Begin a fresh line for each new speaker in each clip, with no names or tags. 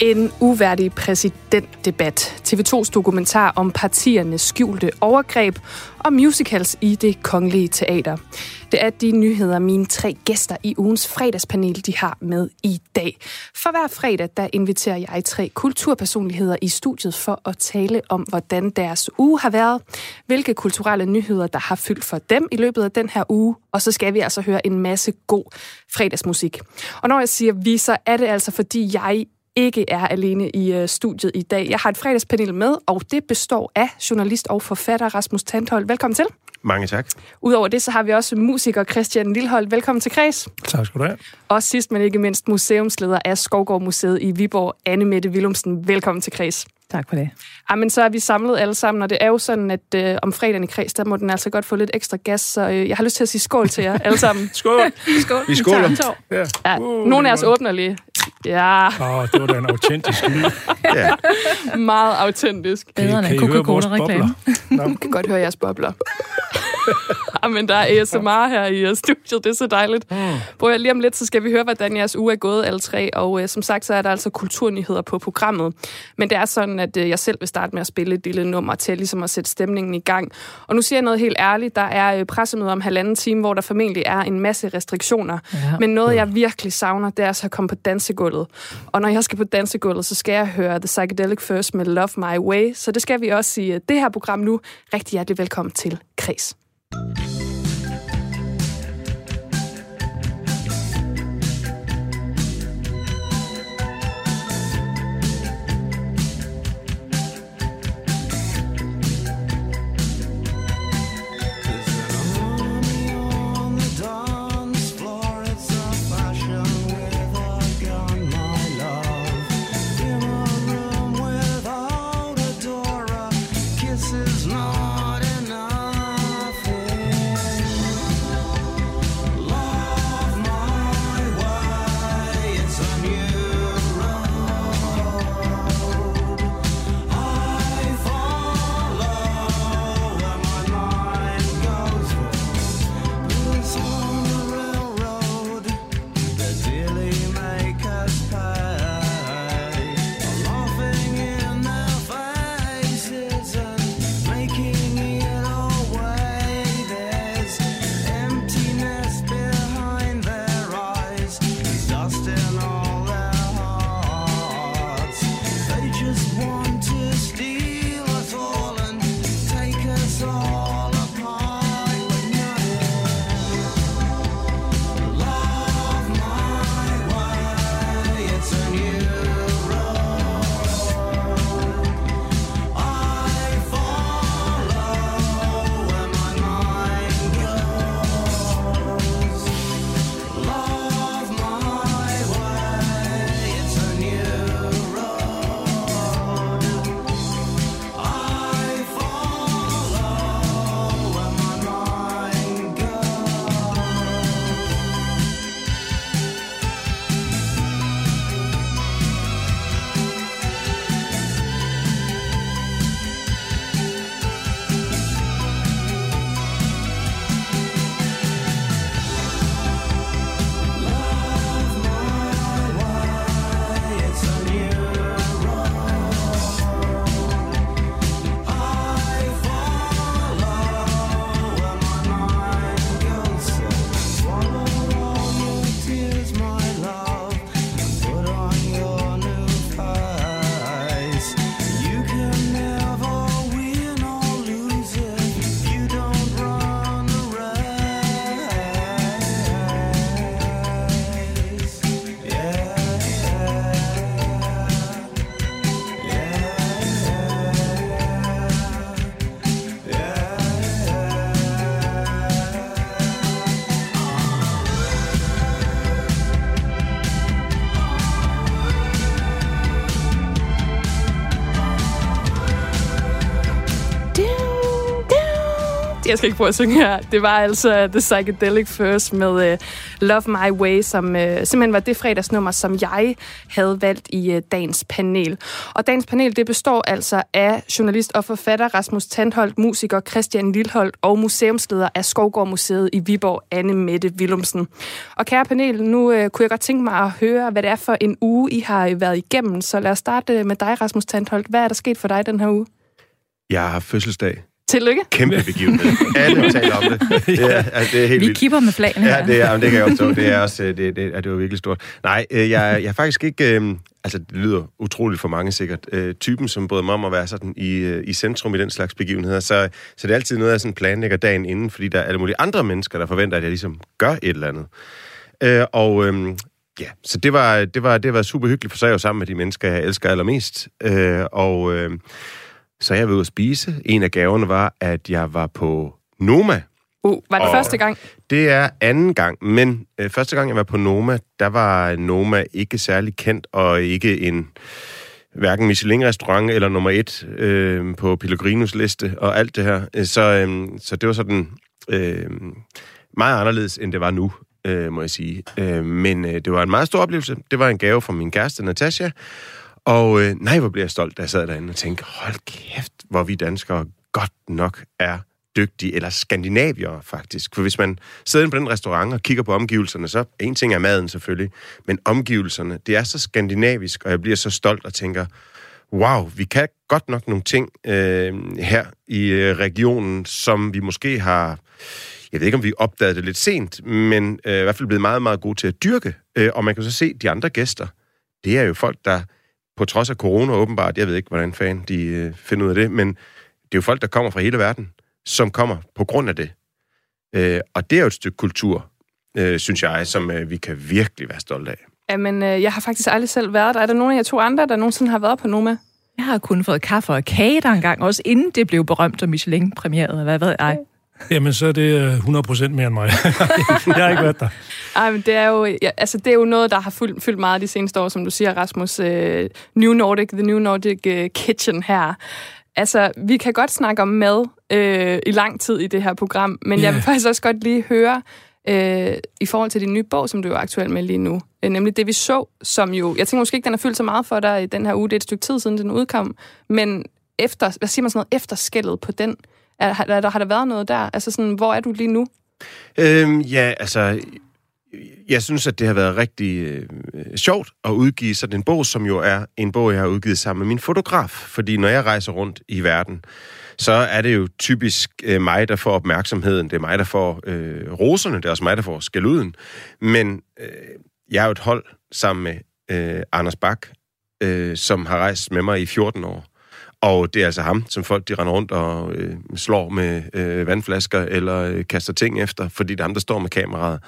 En uværdig præsidentdebat. TV2's dokumentar om partiernes skjulte overgreb og musicals i det kongelige teater. Det er de nyheder, mine tre gæster i ugens fredagspanel de har med i dag. For hver fredag der inviterer jeg tre kulturpersonligheder i studiet for at tale om, hvordan deres uge har været, hvilke kulturelle nyheder, der har fyldt for dem i løbet af den her uge, og så skal vi altså høre en masse god fredagsmusik. Og når jeg siger vi, så er det altså fordi jeg ikke er alene i øh, studiet i dag. Jeg har et fredagspanel med, og det består af journalist og forfatter Rasmus Tandhold. Velkommen til.
Mange tak.
Udover det, så har vi også musiker Christian Lillehold. Velkommen til Kreds.
Tak skal du have.
Og sidst, men ikke mindst, museumsleder af Skovgård Museet i Viborg, Anne Mette Willumsen. Velkommen til Kreds.
Tak for det.
Jamen, så er vi samlet alle sammen, og det er jo sådan, at øh, om fredagen i kreds, der må den altså godt få lidt ekstra gas, så øh, jeg har lyst til at sige skål til jer alle sammen.
skål!
skål!
Vi skåler.
Ja.
Ja, uh, nogle af os åbner lige. Ja.
Åh, oh, det var da en autentisk lyd.
ja.
Meget autentisk.
Bedre end Coca-Cola-reklame.
Man kan godt høre jeres bobler. Men der er ASMR her i øh, studiet, det er så dejligt. Mm. Prøv lige om lidt, så skal vi høre, hvordan jeres uge er gået, alle tre. Og uh, som sagt, så er der altså kulturnyheder på programmet. Men det er sådan, at uh, jeg selv vil starte med at spille et lille nummer til ligesom at sætte stemningen i gang. Og nu siger jeg noget helt ærligt. Der er uh, pressemøde om halvanden time, hvor der formentlig er en masse restriktioner. Ja. Men noget, jeg virkelig savner, det er altså at komme på dansegulvet. Og når jeg skal på dansegulvet, så skal jeg høre The Psychedelic First med Love My Way. Så det skal vi også i det her program nu. Rigtig hjertelig velkommen til Kres. Jeg skal ikke prøve at synge her. Det var altså øh, The Psychedelic First med uh, Love My Way, som uh, simpelthen var det fredagsnummer, som jeg havde valgt i uh, dagens panel. Og dagens panel, det består altså af journalist og forfatter Rasmus Tandholt, musiker Christian Lilholdt og museumsleder af Skovgård Museet i Viborg, Anne Mette Willumsen. Og kære panel, nu uh, kunne jeg godt tænke mig at høre, hvad det er for en uge, I har været igennem. Så lad os starte med dig, Rasmus Tandholt. Hvad er der sket for dig den her uge?
Jeg har fødselsdag.
Tillykke.
Kæmpe begivenhed. Alle taler om det. Det er, altså, det er helt
Vi
vildt.
kipper med flagene
Ja, det, er, det kan jeg godt. Det er også, øh, det, det, det var virkelig stort. Nej, øh, jeg, jeg er faktisk ikke, øh, altså det lyder utroligt for mange sikkert, øh, typen, som bryder mig om at være sådan i, i centrum i den slags begivenheder. Så, så det er altid noget, jeg sådan planlægger dagen inden, fordi der er alle mulige andre mennesker, der forventer, at jeg ligesom gør et eller andet. Øh, og øh, ja, så det var, det var, det var super hyggeligt, for så er jeg jo sammen med de mennesker, jeg elsker allermest. Øh, og øh, så jeg var ude at spise. En af gaverne var, at jeg var på Noma.
Uh, var det
Og-
første gang?
Det er anden gang, men øh, første gang, jeg var på Noma, der var Noma ikke særlig kendt, og ikke en hverken Michelin-restaurant eller nummer et øh, på Pellegrinos liste og alt det her. Øh, Så, øh, så det var sådan øh, meget anderledes, end det var nu, øh, må jeg sige. Øh, men øh, det var en meget stor oplevelse. Det var en gave fra min kæreste, Natasha. Og øh, nej, hvor blev jeg stolt, da jeg sad derinde og tænkte, hold kæft, hvor vi danskere godt nok er dygtige, eller skandinavier faktisk. For hvis man sidder inde på den restaurant og kigger på omgivelserne, så en ting er maden selvfølgelig, men omgivelserne, det er så skandinavisk, og jeg bliver så stolt og tænker, wow, vi kan godt nok nogle ting øh, her i øh, regionen, som vi måske har, jeg ved ikke om vi opdagede det lidt sent, men øh, i hvert fald blevet meget, meget gode til at dyrke. Øh, og man kan så se, de andre gæster, det er jo folk, der på trods af corona åbenbart, jeg ved ikke, hvordan fanden de øh, finder ud af det, men det er jo folk, der kommer fra hele verden, som kommer på grund af det. Øh, og det er jo et stykke kultur, øh, synes jeg, som øh, vi kan virkelig være stolte af.
Jamen, øh, jeg har faktisk aldrig selv været der. Er der nogen af jer to andre, der nogensinde har været på Noma?
Jeg har kun fået kaffe og kage der engang, også inden det blev berømt og Michelin-premieret. Hvad ved jeg?
Jamen, så er det øh, 100% mere end mig. jeg har ikke været der.
Ej, men det er jo, ja, altså, det er jo noget, der har fyldt, fyldt meget de seneste år, som du siger, Rasmus. Øh, New Nordic, The New Nordic uh, Kitchen her. Altså, vi kan godt snakke om mad øh, i lang tid i det her program, men
Ja.
jeg vil faktisk også godt lige høre, øh, i forhold til din nye bog, som du er aktuel med lige nu, øh, nemlig det, vi så, som jo, jeg tænker måske ikke, den har fyldt så meget for dig i den her uge, det er et stykke tid siden, den udkom, men efter, hvad siger man sådan noget, efter skældet på den, er, har, der, har der været noget der? Altså sådan, hvor er du lige nu?
Øhm, ja, altså, jeg synes, at det har været rigtig øh, sjovt at udgive sådan en bog, som jo er en bog, jeg har udgivet sammen med min fotograf. Fordi når jeg rejser rundt i verden, så er det jo typisk øh, mig, der får opmærksomheden. Det er mig, der får øh, roserne. Det er også mig, der får skælduden. Men øh, jeg er jo et hold sammen med øh, Anders Bak, øh, som har rejst med mig i 14 år. Og det er altså ham, som folk de render rundt og øh, slår med øh, vandflasker eller øh, kaster ting efter, fordi det er ham, der står med kameraet.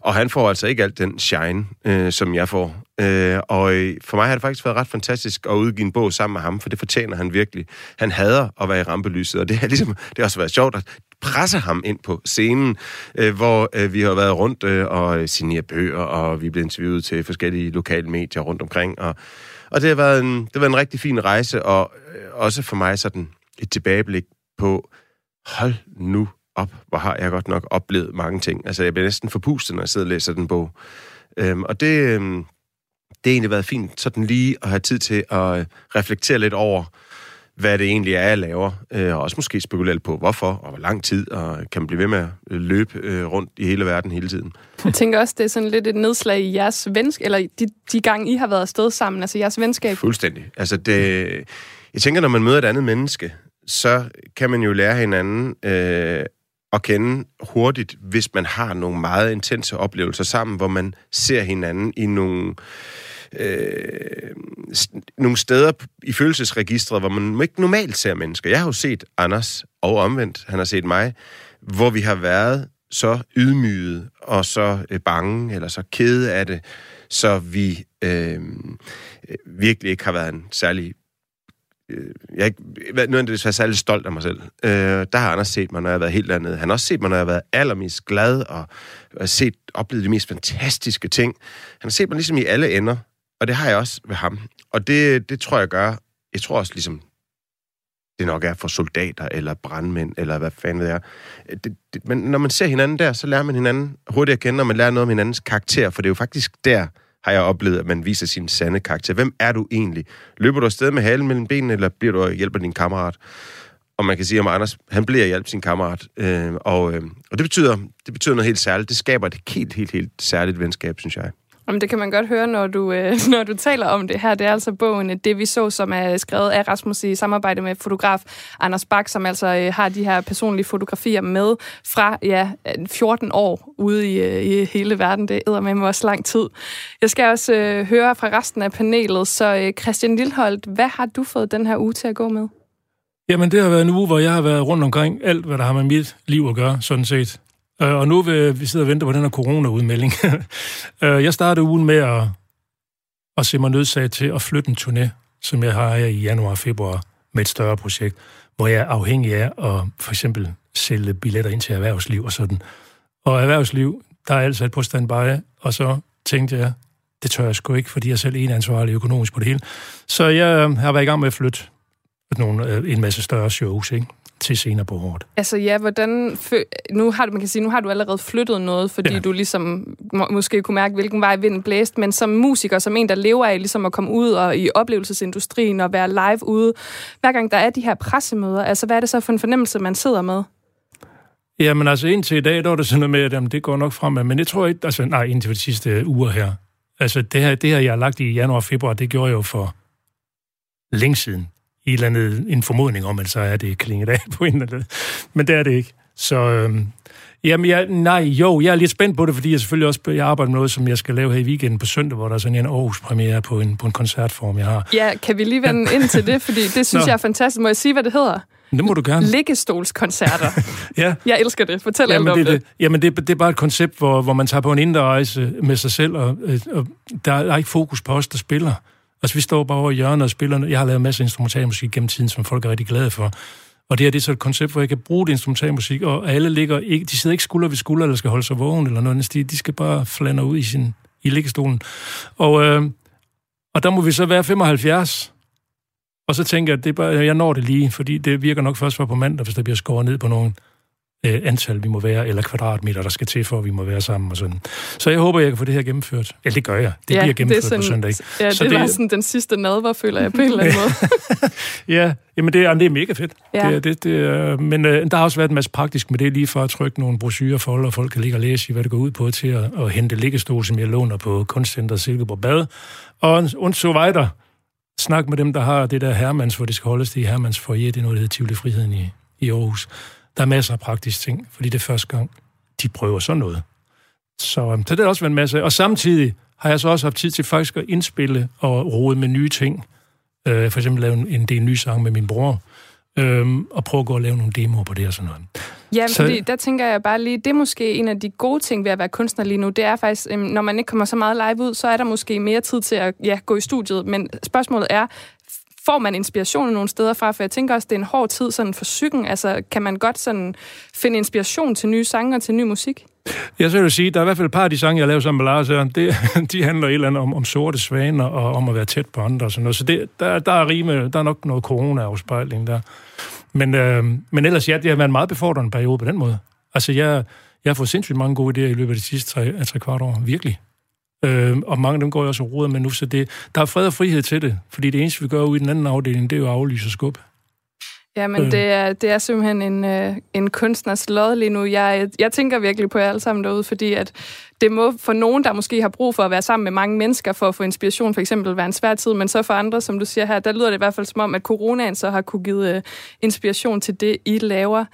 Og han får altså ikke alt den shine, øh, som jeg får. Øh, og øh, for mig har det faktisk været ret fantastisk at udgive en bog sammen med ham, for det fortjener han virkelig. Han hader at være i rampelyset, og det har, ligesom, det har også været sjovt at presse ham ind på scenen, øh, hvor øh, vi har været rundt øh, og signeret bøger, og vi er blevet interviewet til forskellige lokale medier rundt omkring. Og, og det, har været en, det har været en rigtig fin rejse, og øh, også for mig sådan et tilbageblik på, hold nu op, hvor har jeg godt nok oplevet mange ting. Altså, jeg bliver næsten forpustet, når jeg sidder og læser den bog. Øhm, og det, øhm, det har egentlig været fint, sådan lige at have tid til at øh, reflektere lidt over, hvad det egentlig er, jeg laver. Øh, og også måske spekulere på, hvorfor, og hvor lang tid, og kan man blive ved med at øh, løbe øh, rundt i hele verden hele tiden.
Jeg tænker også, det er sådan lidt et nedslag i jeres venskab, eller de, de gange, I har været afsted sammen, altså jeres venskab.
Fuldstændig. Altså, det, jeg tænker, når man møder et andet menneske, så kan man jo lære hinanden øh, at kende hurtigt, hvis man har nogle meget intense oplevelser sammen, hvor man ser hinanden i nogle, øh, øh, nogle steder i følelsesregistret, hvor man ikke normalt ser mennesker. Jeg har jo set Anders, og omvendt, han har set mig, hvor vi har været så ydmyget og så øh, bange, eller så kede af det, så vi øh, virkelig ikke har været en særlig øh, jeg har ikke været er været særlig stolt af mig selv. Øh, der har Anders set mig, når jeg har været helt andet. Han har også set mig, når jeg har været allermest glad og, og set, oplevet de mest fantastiske ting. Han har set mig ligesom i alle ender, og det har jeg også ved ham. Og det, det tror jeg gør, jeg tror også ligesom, det nok er for soldater eller brandmænd, eller hvad fanden det er. Det, det, men når man ser hinanden der, så lærer man hinanden hurtigt at kende, og man lærer noget om hinandens karakter, for det er jo faktisk der, har jeg oplevet, at man viser sin sande karakter. Hvem er du egentlig? Løber du afsted med halen mellem benene, eller bliver du og hjælper din kammerat? Og man kan sige om Anders, han bliver hjælp sin kammerat. Øh, og, øh, og det betyder, det betyder noget helt særligt. Det skaber et helt, helt, helt særligt venskab, synes jeg.
Jamen, det kan man godt høre, når du, øh, når du taler om det her. Det er altså bogen øh, Det vi så, som er skrevet af Rasmus i samarbejde med fotograf Anders Bak, som altså øh, har de her personlige fotografier med fra ja, øh, 14 år ude i, øh, i hele verden. Det æder med mig også lang tid. Jeg skal også øh, høre fra resten af panelet. Så øh, Christian Lilholdt, hvad har du fået den her uge til at gå med?
Jamen, det har været en uge, hvor jeg har været rundt omkring alt, hvad der har med mit liv at gøre, sådan set. Øh, og nu vil vi sidde og vente på den her corona-udmelding. Øh, jeg startede ugen med at, at se mig nødsaget til at flytte en turné, som jeg har her i januar og februar med et større projekt, hvor jeg er afhængig af at for eksempel sælge billetter ind til erhvervsliv og sådan. Og erhvervsliv, der er altså et på standby, og så tænkte jeg, det tør jeg sgu ikke, fordi jeg selv er en ansvarlig økonomisk på det hele. Så jeg øh, har været i gang med at flytte nogle, øh, en masse større shows, ikke? Til senere på året.
Altså ja, hvordan... Nu har du, man kan sige, nu har du allerede flyttet noget, fordi ja. du ligesom må, måske kunne mærke, hvilken vej vinden blæste, men som musiker, som en, der lever af ligesom at komme ud og i oplevelsesindustrien og være live ude, hver gang der er de her pressemøder, altså hvad er det så for en fornemmelse, man sidder med?
Jamen altså indtil i dag, der var det sådan noget med, at jamen, det går nok fremad, men jeg tror ikke, altså nej, indtil de sidste uger her. Altså det her, det her, jeg har lagt i januar og februar, det gjorde jeg jo for længe siden i eller andet, en formodning om, at så er det klinget af på en eller anden. Men det er det ikke. Så øhm, jamen, jeg, nej, jo, jeg er lidt spændt på det, fordi jeg selvfølgelig også jeg arbejder med noget, som jeg skal lave her i weekenden på søndag, hvor der er sådan en Aarhus-premiere på en, på en koncertform, jeg har.
Ja, kan vi lige vende ind til det, fordi det synes Nå. jeg er fantastisk. Må jeg sige, hvad det hedder?
Det må du gerne.
Liggestolskoncerter.
ja.
Jeg elsker det. Fortæl jamen, alt om
det,
det.
det. Jamen, det, det er bare et koncept, hvor, hvor man tager på en indre rejse med sig selv, og, og der er ikke fokus på os, der spiller. Altså, vi står bare over i hjørnet og spiller. Jeg har lavet masser af instrumentalmusik gennem tiden, som folk er rigtig glade for. Og det her det er så et koncept, hvor jeg kan bruge det instrumentalmusik, og alle ligger ikke, de sidder ikke skulder ved skulder, eller skal holde sig vågen, eller noget. De, de skal bare flander ud i, sin, i liggestolen. Og, øh, og der må vi så være 75. Og så tænker jeg, at det er bare, jeg når det lige, fordi det virker nok først for på mandag, hvis der bliver skåret ned på nogen øh, antal, vi må være, eller kvadratmeter, der skal til, for at vi må være sammen og sådan. Så jeg håber, jeg kan få det her gennemført. Ja, det gør jeg. Det ja, bliver gennemført det sådan, på søndag.
Ja, så det, det var sådan den sidste nadver, føler jeg på en eller anden måde.
ja, jamen det, det er mega fedt. Ja. Det, det, det, men øh, der har også været en masse praktisk med det, lige for at trykke nogle brochurer for, og folk kan ligge og læse i, hvad det går ud på, til at, at hente liggestol, som jeg låner på Kunstcenter Silkeborg Bad. Og, und så videre. Snak med dem, der har det der Hermans, hvor det skal holdes det i Hermans foyer. Det er noget, der hedder Tivoli Friheden i, i Aarhus. Der er masser af praktiske ting, fordi det er første gang, de prøver sådan noget. Så, øhm, så det er også været en masse. Og samtidig har jeg så også haft tid til faktisk at indspille og rode med nye ting. Øh, for eksempel lave en, en del nye sange med min bror. Øhm, og prøve at gå og lave nogle demoer på det og sådan noget.
Ja, så... fordi der tænker jeg bare lige, det er måske en af de gode ting ved at være kunstner lige nu, det er faktisk, øhm, når man ikke kommer så meget live ud, så er der måske mere tid til at ja, gå i studiet, men spørgsmålet er, får man inspiration nogle steder fra? For jeg tænker også, det er en hård tid sådan for psyken. Altså, kan man godt sådan finde inspiration til nye sange og til ny musik?
Jeg så vil sige, der er i hvert fald et par af de sange, jeg laver sammen med Lars her, det, de handler et eller andet om, om sorte svaner og om at være tæt på andre og sådan noget. Så det, der, der, er rime, der er nok noget corona-afspejling der. Men, øh, men ellers, ja, det har været en meget befordrende periode på den måde. Altså, jeg, jeg har fået sindssygt mange gode idéer i løbet af de sidste tre, tre kvart år. Virkelig. Øh, og mange af dem går jeg også og med nu, så det, der er fred og frihed til det. Fordi det eneste, vi gør ude i den anden afdeling, det er jo at aflyse og skubbe.
Ja, men øh. det, er, det er simpelthen en, øh, en kunstners lod lige nu. Jeg, jeg tænker virkelig på jer alle sammen derude, fordi at det må for nogen, der måske har brug for at være sammen med mange mennesker for at få inspiration, for eksempel være en svær tid, men så for andre, som du siger her, der lyder det i hvert fald som om, at coronaen så har kunne give øh, inspiration til det, I laver.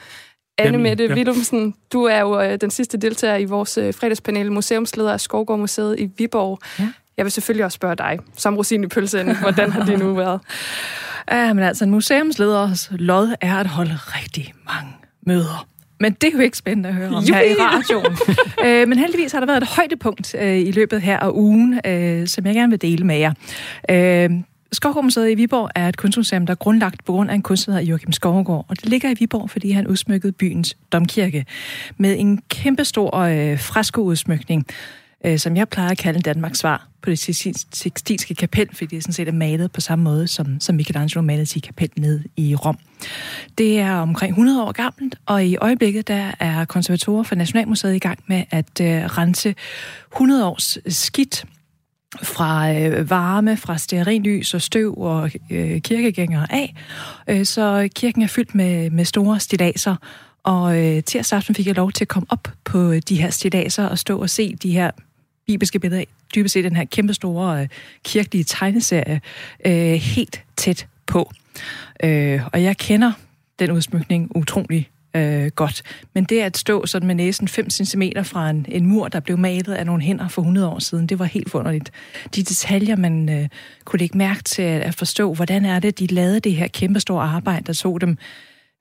Anne Mette ja. Willumsen, du er jo øh, den sidste deltager i vores øh, fredagspanel, museumsleder af Skovgård Museet i Viborg. Ja. Jeg vil selvfølgelig også spørge dig, som rosin i pølsen, hvordan har det nu været?
Ja, men altså, en museumsleders lod er at holde rigtig mange møder. Men det er jo ikke spændende at høre om her i radioen. øh, men heldigvis har der været et højdepunkt øh, i løbet her af ugen, øh, som jeg gerne vil dele med jer. Øh, Skovgårdmuseet i Viborg er et kunstmuseum, der er grundlagt på grund af en kunstner, Joachim Skovgård. Og det ligger i Viborg, fordi han udsmykkede byens domkirke med en kæmpestor øh, freskoudsmykning øh, som jeg plejer at kalde Danmarks svar på det sextinske kapel, fordi det er sådan set er malet på samme måde, som, som Michelangelo malede sit kapel ned i Rom. Det er omkring 100 år gammelt, og i øjeblikket der er konservatorer for Nationalmuseet i gang med at øh, rense 100 års skidt fra øh, varme, fra stearinlys og støv og øh, kirkegængere af. Øh, så kirken er fyldt med, med store stilaser, og øh, tirsdag aften fik jeg lov til at komme op på øh, de her stilaser og stå og se de her bibelske billeder, dybest set den her kæmpestore øh, kirkelige tegneserie, øh, helt tæt på. Øh, og jeg kender den udsmykning utrolig øh, godt. Men det at stå sådan med næsen 5 cm fra en, en mur, der blev malet af nogle hænder for 100 år siden, det var helt forunderligt. De detaljer, man øh, kunne lægge mærke til at, at forstå, hvordan er det, de lavede det her kæmpestore arbejde, der tog dem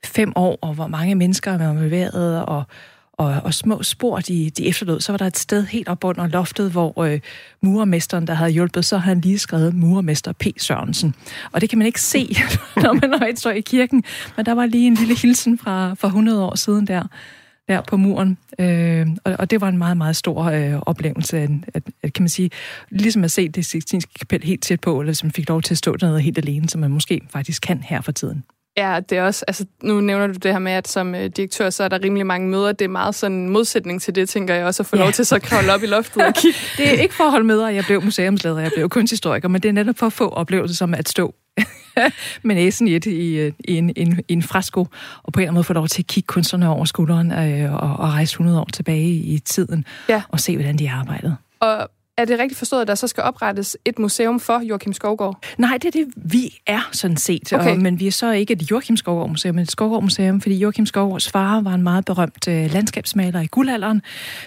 fem år, og hvor mange mennesker var bevæget, og og, og små spor, de, de efterlod, så var der et sted helt op under loftet, hvor øh, murermesteren, der havde hjulpet, så havde han lige skrevet murermester P. Sørensen. Og det kan man ikke se, når man højt står i kirken, men der var lige en lille hilsen fra, fra 100 år siden der der på muren. Øh, og, og det var en meget, meget stor øh, oplevelse, at, at, at, kan man sige, ligesom at se det Sixtinske kapel helt tæt på, eller som fik lov til at stå dernede helt alene, som man måske faktisk kan her for tiden.
Ja, det er også, altså nu nævner du det her med, at som øh, direktør, så er der rimelig mange møder. Det er meget sådan en modsætning til det, tænker jeg også, at få ja. lov til så at kravle op i loftet og kigge.
det er ikke for at holde møder, jeg blev museumsleder, jeg blev kunsthistoriker, men det er netop for at få oplevelser som at stå med næsen i, et, i, øh, i, en, en, en fresko, og på en eller anden måde få lov til at kigge kunstnerne over skulderen øh, og, og rejse 100 år tilbage i tiden, ja. og se, hvordan de arbejdede.
Og er det rigtigt forstået, at der så skal oprettes et museum for Joachim Skovgaard?
Nej, det er det, vi er sådan set. Okay. Og, men vi er så ikke et Joachim Skovgaard Museum, men et Skovgaard Museum, fordi Joachim Skovgaards far var en meget berømt uh, landskabsmaler i guldalderen.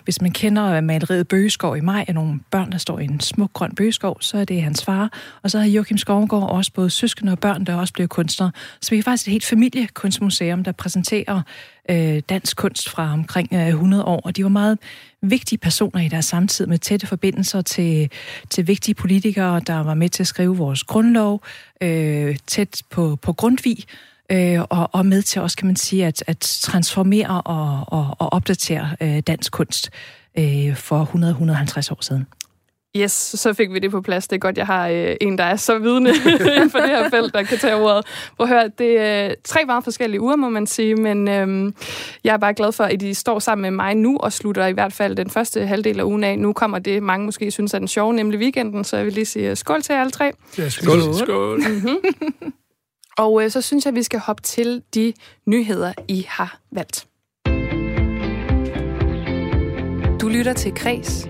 Hvis man kender uh, maleriet Bøgeskov i maj af nogle børn, der står i en smuk grøn bøgeskov, så er det hans far. Og så har Joachim Skovgaard også både søskende og børn, der også blev kunstnere. Så vi er faktisk et helt familiekunstmuseum, der præsenterer øh, dansk kunst fra omkring øh, 100 år, og de var meget vigtige personer i deres samtid med tætte forbindelser til, til vigtige politikere, der var med til at skrive vores grundlov, øh, tæt på, på Grundtvig, øh, og, og med til også, kan man sige, at, at transformere og, og, og opdatere øh, dansk kunst øh, for 100-150 år siden.
Yes, så fik vi det på plads. Det er godt, jeg har øh, en, der er så vidne inden for det her felt, der kan tage ordet. Prøv at høre, det er tre meget forskellige uger, må man sige, men øh, jeg er bare glad for, at I står sammen med mig nu og slutter i hvert fald den første halvdel af ugen af. Nu kommer det, mange måske synes er den sjove, nemlig weekenden, så jeg vil lige sige skål til alle tre.
Ja, skål. Skål. skål.
Mm-hmm. og øh, så synes jeg, vi skal hoppe til de nyheder, I har valgt. Du lytter til Kres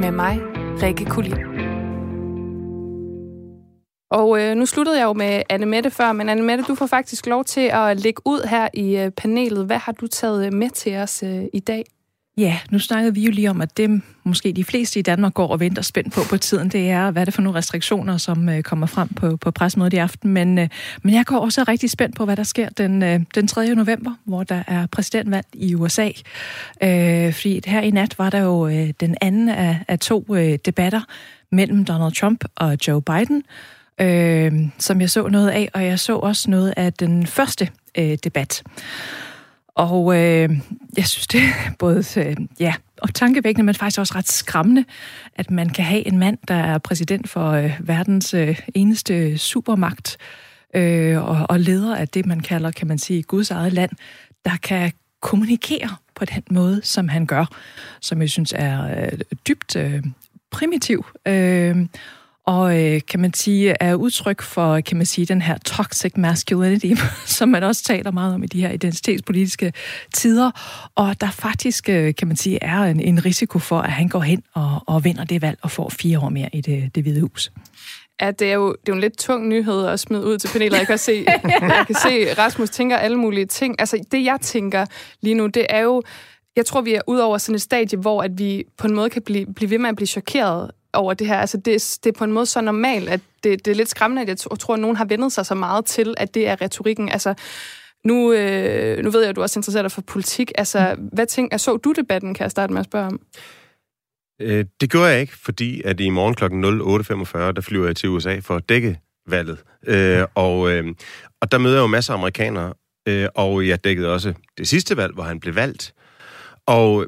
med mig, Rikke Kulin. Og øh, nu sluttede jeg jo med Anne Mette før, men Anne Mette, du får faktisk lov til at lægge ud her i øh, panelet. Hvad har du taget med til os øh, i dag?
Ja, nu snakkede vi jo lige om, at det måske de fleste i Danmark går og venter spændt på på tiden, det er, hvad er det for nogle restriktioner, som øh, kommer frem på, på pressemødet i aften. Men, øh, men jeg går også rigtig spændt på, hvad der sker den, øh, den 3. november, hvor der er præsidentvalg i USA. Øh, fordi her i nat var der jo øh, den anden af, af to øh, debatter mellem Donald Trump og Joe Biden, øh, som jeg så noget af, og jeg så også noget af den første øh, debat. Og øh, jeg synes, det er både øh, ja, og tankevækkende, men faktisk også ret skræmmende, at man kan have en mand, der er præsident for øh, verdens øh, eneste supermagt, øh, og, og leder af det, man kalder, kan man sige, Guds eget land, der kan kommunikere på den måde, som han gør, som jeg synes er øh, dybt øh, primitiv. Øh, og øh, kan man sige, er udtryk for, kan man sige, den her toxic masculinity, som man også taler meget om i de her identitetspolitiske tider, og der faktisk, øh, kan man sige, er en, en risiko for, at han går hen og, og vinder det valg og får fire år mere i det, det hvide hus.
Ja, det er, jo, det er jo en lidt tung nyhed at smide ud til panelet. Jeg kan se, jeg kan se Rasmus tænker alle mulige ting. Altså, det jeg tænker lige nu, det er jo, jeg tror, vi er ud over sådan et stadie, hvor at vi på en måde kan blive, blive ved med at blive chokeret over det her. Altså, det, det er på en måde så normalt, at det, det er lidt skræmmende, at jeg tror, at nogen har vendet sig så meget til, at det er retorikken. Altså, nu, øh, nu ved jeg, at du også interesserer dig for politik. Altså, mm. hvad tænker, så du debatten, kan jeg starte med at spørge om?
Øh, det gjorde jeg ikke, fordi at i morgen kl. 08.45, der flyver jeg til USA for at dække valget. Øh, og, øh, og der møder jeg jo masser af amerikanere, øh, og jeg dækkede også det sidste valg, hvor han blev valgt. Og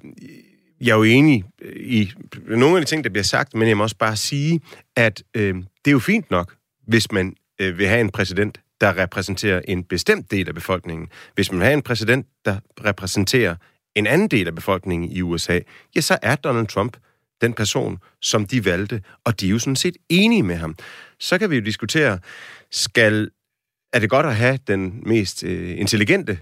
jeg er jo enig øh, i nogle af de ting, der bliver sagt, men jeg må også bare sige, at øh, det er jo fint nok, hvis man øh, vil have en præsident, der repræsenterer en bestemt del af befolkningen. Hvis man vil have en præsident, der repræsenterer en anden del af befolkningen i USA, ja, så er Donald Trump den person, som de valgte, og de er jo sådan set enige med ham. Så kan vi jo diskutere, skal, er det godt at have den mest øh, intelligente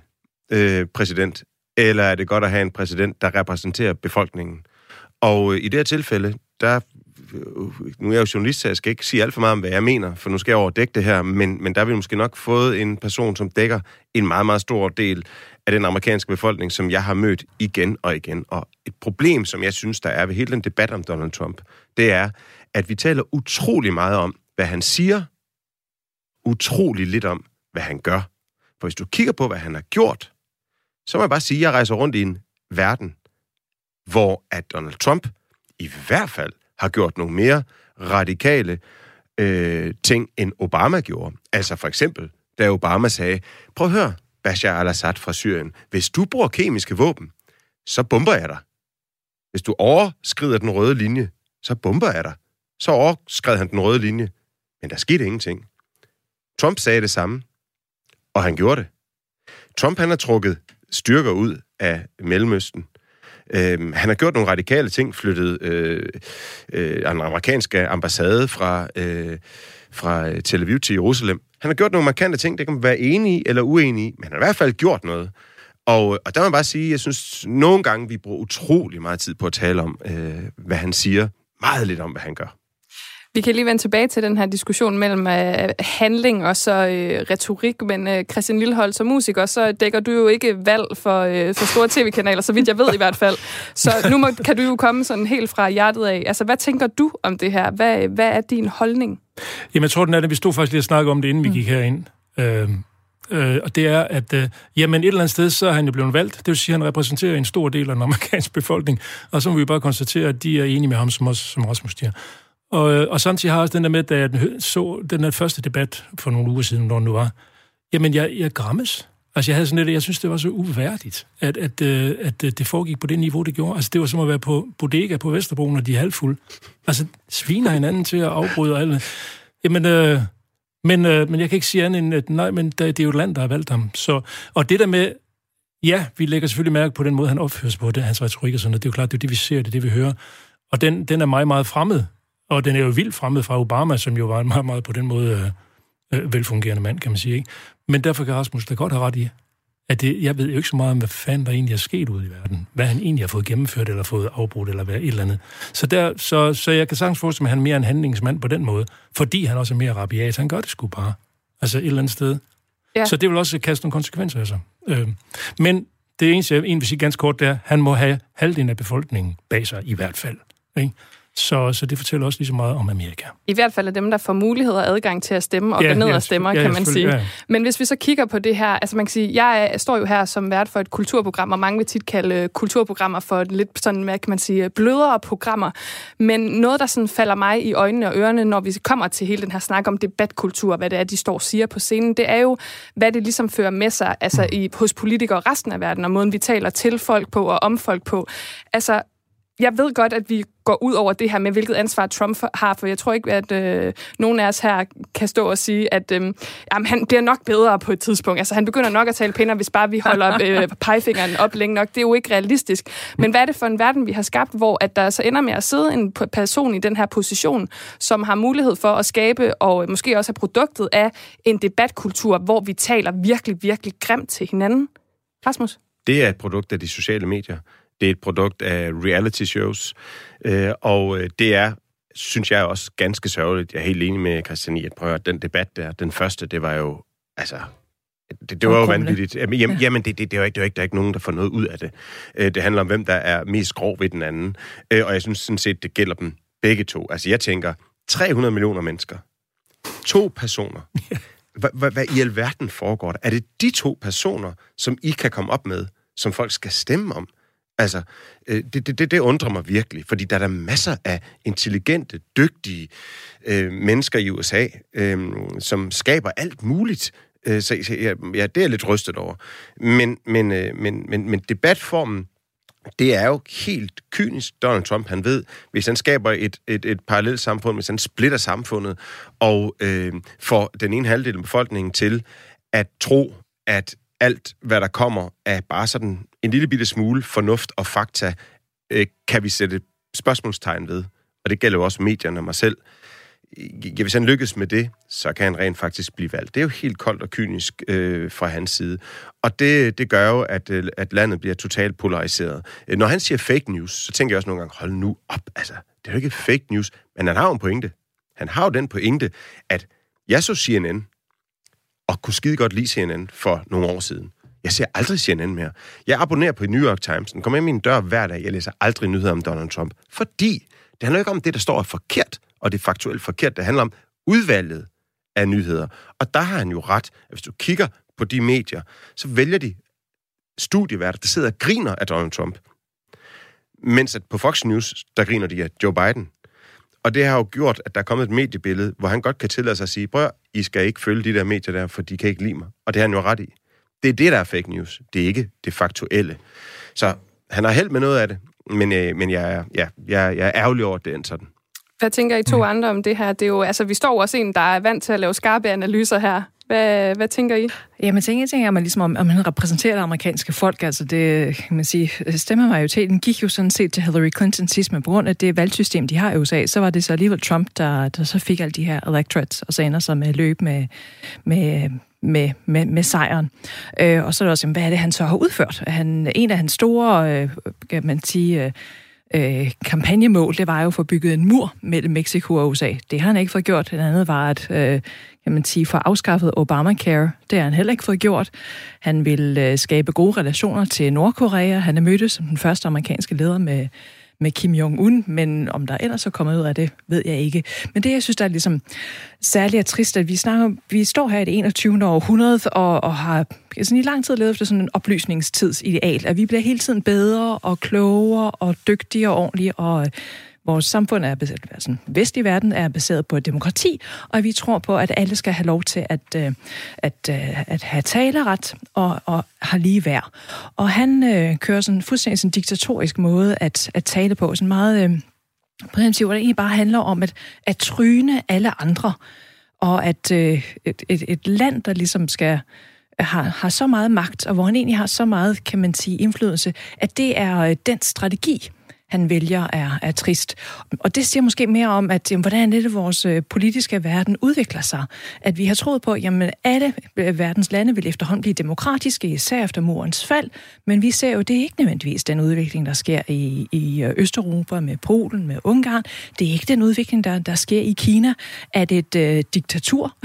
øh, præsident, eller er det godt at have en præsident, der repræsenterer befolkningen? Og øh, i det her tilfælde, der øh, nu er jeg jo journalist, så jeg skal ikke sige alt for meget om, hvad jeg mener, for nu skal jeg overdække det her, men, men der har vi måske nok fået en person, som dækker en meget, meget stor del af den amerikanske befolkning, som jeg har mødt igen og igen. Og et problem, som jeg synes, der er ved hele den debat om Donald Trump, det er, at vi taler utrolig meget om, hvad han siger, utrolig lidt om, hvad han gør. For hvis du kigger på, hvad han har gjort, så må jeg bare sige, at jeg rejser rundt i en verden, hvor at Donald Trump i hvert fald har gjort nogle mere radikale øh, ting, end Obama gjorde. Altså for eksempel, da Obama sagde, prøv at høre, Bashar al-Assad fra Syrien, hvis du bruger kemiske våben, så bomber jeg dig. Hvis du overskrider den røde linje, så bomber jeg dig. Så overskred han den røde linje, men der skete ingenting. Trump sagde det samme, og han gjorde det. Trump han har trukket styrker ud af Mellemøsten. Øh, han har gjort nogle radikale ting, flyttet øh, øh, en amerikanske ambassade fra, øh, fra Tel Aviv til Jerusalem. Han har gjort nogle markante ting, det kan man være enig i eller uenig i, men han har i hvert fald gjort noget. Og, og der må man bare sige, jeg synes, nogle gange vi bruger utrolig meget tid på at tale om, øh, hvad han siger, meget lidt om, hvad han gør.
Vi kan lige vende tilbage til den her diskussion mellem øh, handling og så øh, retorik, men øh, Christian Lillehold, som musiker, så dækker du jo ikke valg for, øh, for store tv-kanaler, så vidt jeg ved i hvert fald. Så nu må, kan du jo komme sådan helt fra hjertet af. Altså, hvad tænker du om det her? Hvad, hvad er din holdning?
Jamen, jeg tror, den er det. Vi stod faktisk lige og snakkede om det, inden vi mm. gik herind. Øh, øh, og det er, at øh, jamen et eller andet sted, så er han jo blevet valgt. Det vil sige, at han repræsenterer en stor del af den amerikanske befolkning. Og så må vi bare konstatere, at de er enige med ham, som, også, som Rasmus siger. Og, øh, og samtidig har jeg også den der med, da jeg så den der første debat for nogle uger siden, når den nu var, jamen jeg, jeg grammes. Altså jeg havde sådan lidt, jeg synes, det var så uværdigt, at, at, øh, at, at det foregik på det niveau, det gjorde. Altså det var som at være på bodega på Vesterbro, når de er halvfulde. Altså sviner hinanden til at afbryde og alt. Jamen, øh, men, øh, men jeg kan ikke sige andet end, at nej, men det er jo et land, der har valgt ham. Så, og det der med, ja, vi lægger selvfølgelig mærke på den måde, han opfører sig på, det hans retorik og sådan noget. Det er jo klart, det er det, vi ser, det er det, vi hører. Og den, den er meget, meget fremmed og den er jo vildt fremmed fra Obama, som jo var en meget, meget på den måde øh, øh, velfungerende mand, kan man sige. Ikke? Men derfor kan Rasmus da godt have ret i, at det, jeg ved jo ikke så meget om, hvad fanden der egentlig er sket ude i verden. Hvad han egentlig har fået gennemført, eller fået afbrudt, eller hvad et eller andet. Så, der, så, så jeg kan sagtens forestille mig, at han er mere en handlingsmand på den måde, fordi han også er mere rabiat. Han gør det sgu bare. Altså et eller andet sted. Ja. Så det vil også kaste nogle konsekvenser af sig. Øh, men det eneste, jeg egentlig vil sige ganske kort, det er, at han må have halvdelen af befolkningen bag sig i hvert fald. Ikke? Så, så det fortæller også lige så meget om Amerika.
I hvert fald er dem, der får mulighed og adgang til at stemme og ja, gå ned ja, og stemmer, ja, kan man sige. Ja. Men hvis vi så kigger på det her, altså man kan sige, jeg står jo her som vært for et kulturprogram, og mange vil tit kalde kulturprogrammer for lidt sådan, hvad kan man sige, blødere programmer. Men noget, der sådan falder mig i øjnene og ørerne, når vi kommer til hele den her snak om debatkultur, hvad det er, de står og siger på scenen, det er jo, hvad det ligesom fører med sig altså i, hos politikere og resten af verden, og måden vi taler til folk på og om folk på. Altså, jeg ved godt, at vi går ud over det her med, hvilket ansvar Trump har, for jeg tror ikke, at øh, nogen af os her kan stå og sige, at øh, jamen, han bliver nok bedre på et tidspunkt. Altså, han begynder nok at tale pænere, hvis bare vi holder øh, pegefingeren op længe nok. Det er jo ikke realistisk. Men hvad er det for en verden, vi har skabt, hvor at der så ender med at sidde en person i den her position, som har mulighed for at skabe, og måske også have produktet af en debatkultur, hvor vi taler virkelig, virkelig grimt til hinanden? Rasmus?
Det er et produkt af de sociale medier. Det er et produkt af reality shows, øh, og øh, det er synes jeg også ganske sørgeligt. Jeg er helt enig med Christian i, at prøve den debat der, den første, det var jo, altså, det, det var jo vanvittigt. Jamen, jamen, jamen det, det, det, er jo ikke, det er jo ikke, der er ikke nogen, der får noget ud af det. Øh, det handler om, hvem der er mest grov ved den anden. Og jeg synes sådan set, det gælder dem begge to. Altså, jeg tænker, 300 millioner mennesker. To personer. Hvad, hvad i alverden foregår der? Er det de to personer, som I kan komme op med, som folk skal stemme om? Altså, øh, det, det, det undrer mig virkelig, fordi der er der masser af intelligente, dygtige øh, mennesker i USA, øh, som skaber alt muligt. Øh, så ja, ja, det er jeg lidt rystet over. Men, men, øh, men, men, men debatformen det er jo helt kynisk, Donald Trump. Han ved, hvis han skaber et, et, et parallelt samfund, hvis han splitter samfundet og øh, får den ene halvdel af befolkningen til at tro, at alt, hvad der kommer, er bare sådan en lille bitte smule fornuft og fakta, øh, kan vi sætte spørgsmålstegn ved. Og det gælder jo også medierne og mig selv. Ja, hvis han lykkes med det, så kan han rent faktisk blive valgt. Det er jo helt koldt og kynisk øh, fra hans side. Og det, det gør jo, at, øh, at landet bliver totalt polariseret. Øh, når han siger fake news, så tænker jeg også nogle gange, hold nu op, altså, det er jo ikke fake news, men han har jo en pointe. Han har jo den pointe, at jeg så CNN, og kunne skide godt lide CNN for nogle år siden. Jeg ser aldrig CNN mere. Jeg abonnerer på New York Times. Den kommer ind i min dør hver dag. Jeg læser aldrig nyheder om Donald Trump. Fordi det handler ikke om det, der står er forkert, og det er faktuelt forkert. Det handler om udvalget af nyheder. Og der har han jo ret. Hvis du kigger på de medier, så vælger de studieværter, der sidder og griner af Donald Trump. Mens at på Fox News, der griner de af Joe Biden. Og det har jo gjort, at der er kommet et mediebillede, hvor han godt kan tillade sig at sige, prøv I skal ikke følge de der medier der, for de kan ikke lide mig. Og det har han jo ret i. Det er det, der er fake news. Det er ikke det faktuelle. Så han har held med noget af det, men, øh, men jeg, er, ja, jeg, jeg er ærgerlig over, at det er sådan.
Hvad tænker I to mm. andre om det her? Det er jo, altså, vi står også en, der er vant til at lave skarpe analyser her. Hvad, hvad tænker I?
Jamen, tænker, tænker man ligesom, om, om han repræsenterer det amerikanske folk. Altså, det, kan man sige, stemmemajoriteten gik jo sådan set til Hillary Clinton sidst, men på grund af det valgsystem, de har i USA, så var det så alligevel Trump, der, der så fik alle de her electorates, og så ender så med løb med, med med, med, med sejren. Øh, og så er det også, hvad er det, han så har udført? Han, en af hans store, øh, kan man sige, øh, øh, kampagnemål, det var jo at få bygget en mur mellem Mexico og USA. Det har han ikke fået gjort. Den andet var at øh, kan man sige, få afskaffet Obamacare. Det har han heller ikke fået gjort. Han vil øh, skabe gode relationer til Nordkorea. Han er mødtes som den første amerikanske leder med med Kim Jong-un, men om der ellers er kommet ud af det, ved jeg ikke. Men det, jeg synes, der er ligesom særligt er trist, at vi, snakker, vi står her i det 21. århundrede og, og har sådan i lang tid levet efter sådan en oplysningstidsideal, at vi bliver hele tiden bedre og klogere og dygtigere og ordentlige og vores samfund er baseret, altså vestlig verden er baseret på demokrati, og vi tror på, at alle skal have lov til at, øh, at, at, at have taleret og, og har lige værd. Og han øh, kører sådan fuldstændig sådan diktatorisk måde at, at tale på, sådan meget øh, primitivt, hvor det egentlig bare handler om at, at tryne alle andre, og at øh, et, et, et land, der ligesom skal øh, har, har så meget magt, og hvor han egentlig har så meget, kan man sige, indflydelse, at det er øh, den strategi, han vælger, er, er trist. Og det siger måske mere om, at jamen, hvordan det, vores øh, politiske verden udvikler sig. At vi har troet på, at alle øh, verdens lande vil efterhånden blive demokratiske, især efter murens fald, men vi ser jo, det er ikke nødvendigvis den udvikling, der sker i, i øh, Østeuropa med Polen, med Ungarn. Det er ikke den udvikling, der, der sker i Kina, at et øh, diktatur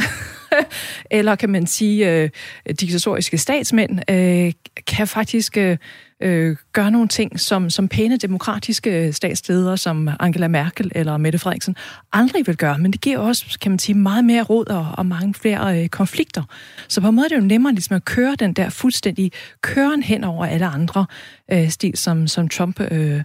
eller kan man sige, øh, diktatoriske statsmænd øh, kan faktisk øh, øh, gøre nogle ting, som, som pæne demokratiske øh, statsledere, som Angela Merkel eller Mette Frederiksen, aldrig vil gøre. Men det giver også, kan man sige, meget mere råd og, og mange flere øh, konflikter. Så på en måde er det jo nemmere ligesom at køre den der fuldstændig køren hen over alle andre øh, stil, som, som Trump øh,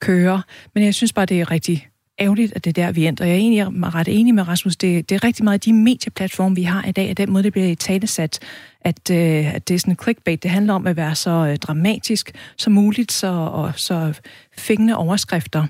kører. Men jeg synes bare, det er rigtig ærgerligt, at det er der, vi ændrer. Jeg er egentlig ret enig med Rasmus. Det, det er rigtig meget de medieplatforme, vi har i dag, at den måde, det bliver i talesat, at, øh, at det er sådan en clickbait. Det handler om at være så øh, dramatisk som muligt, så, og så fængende overskrifter.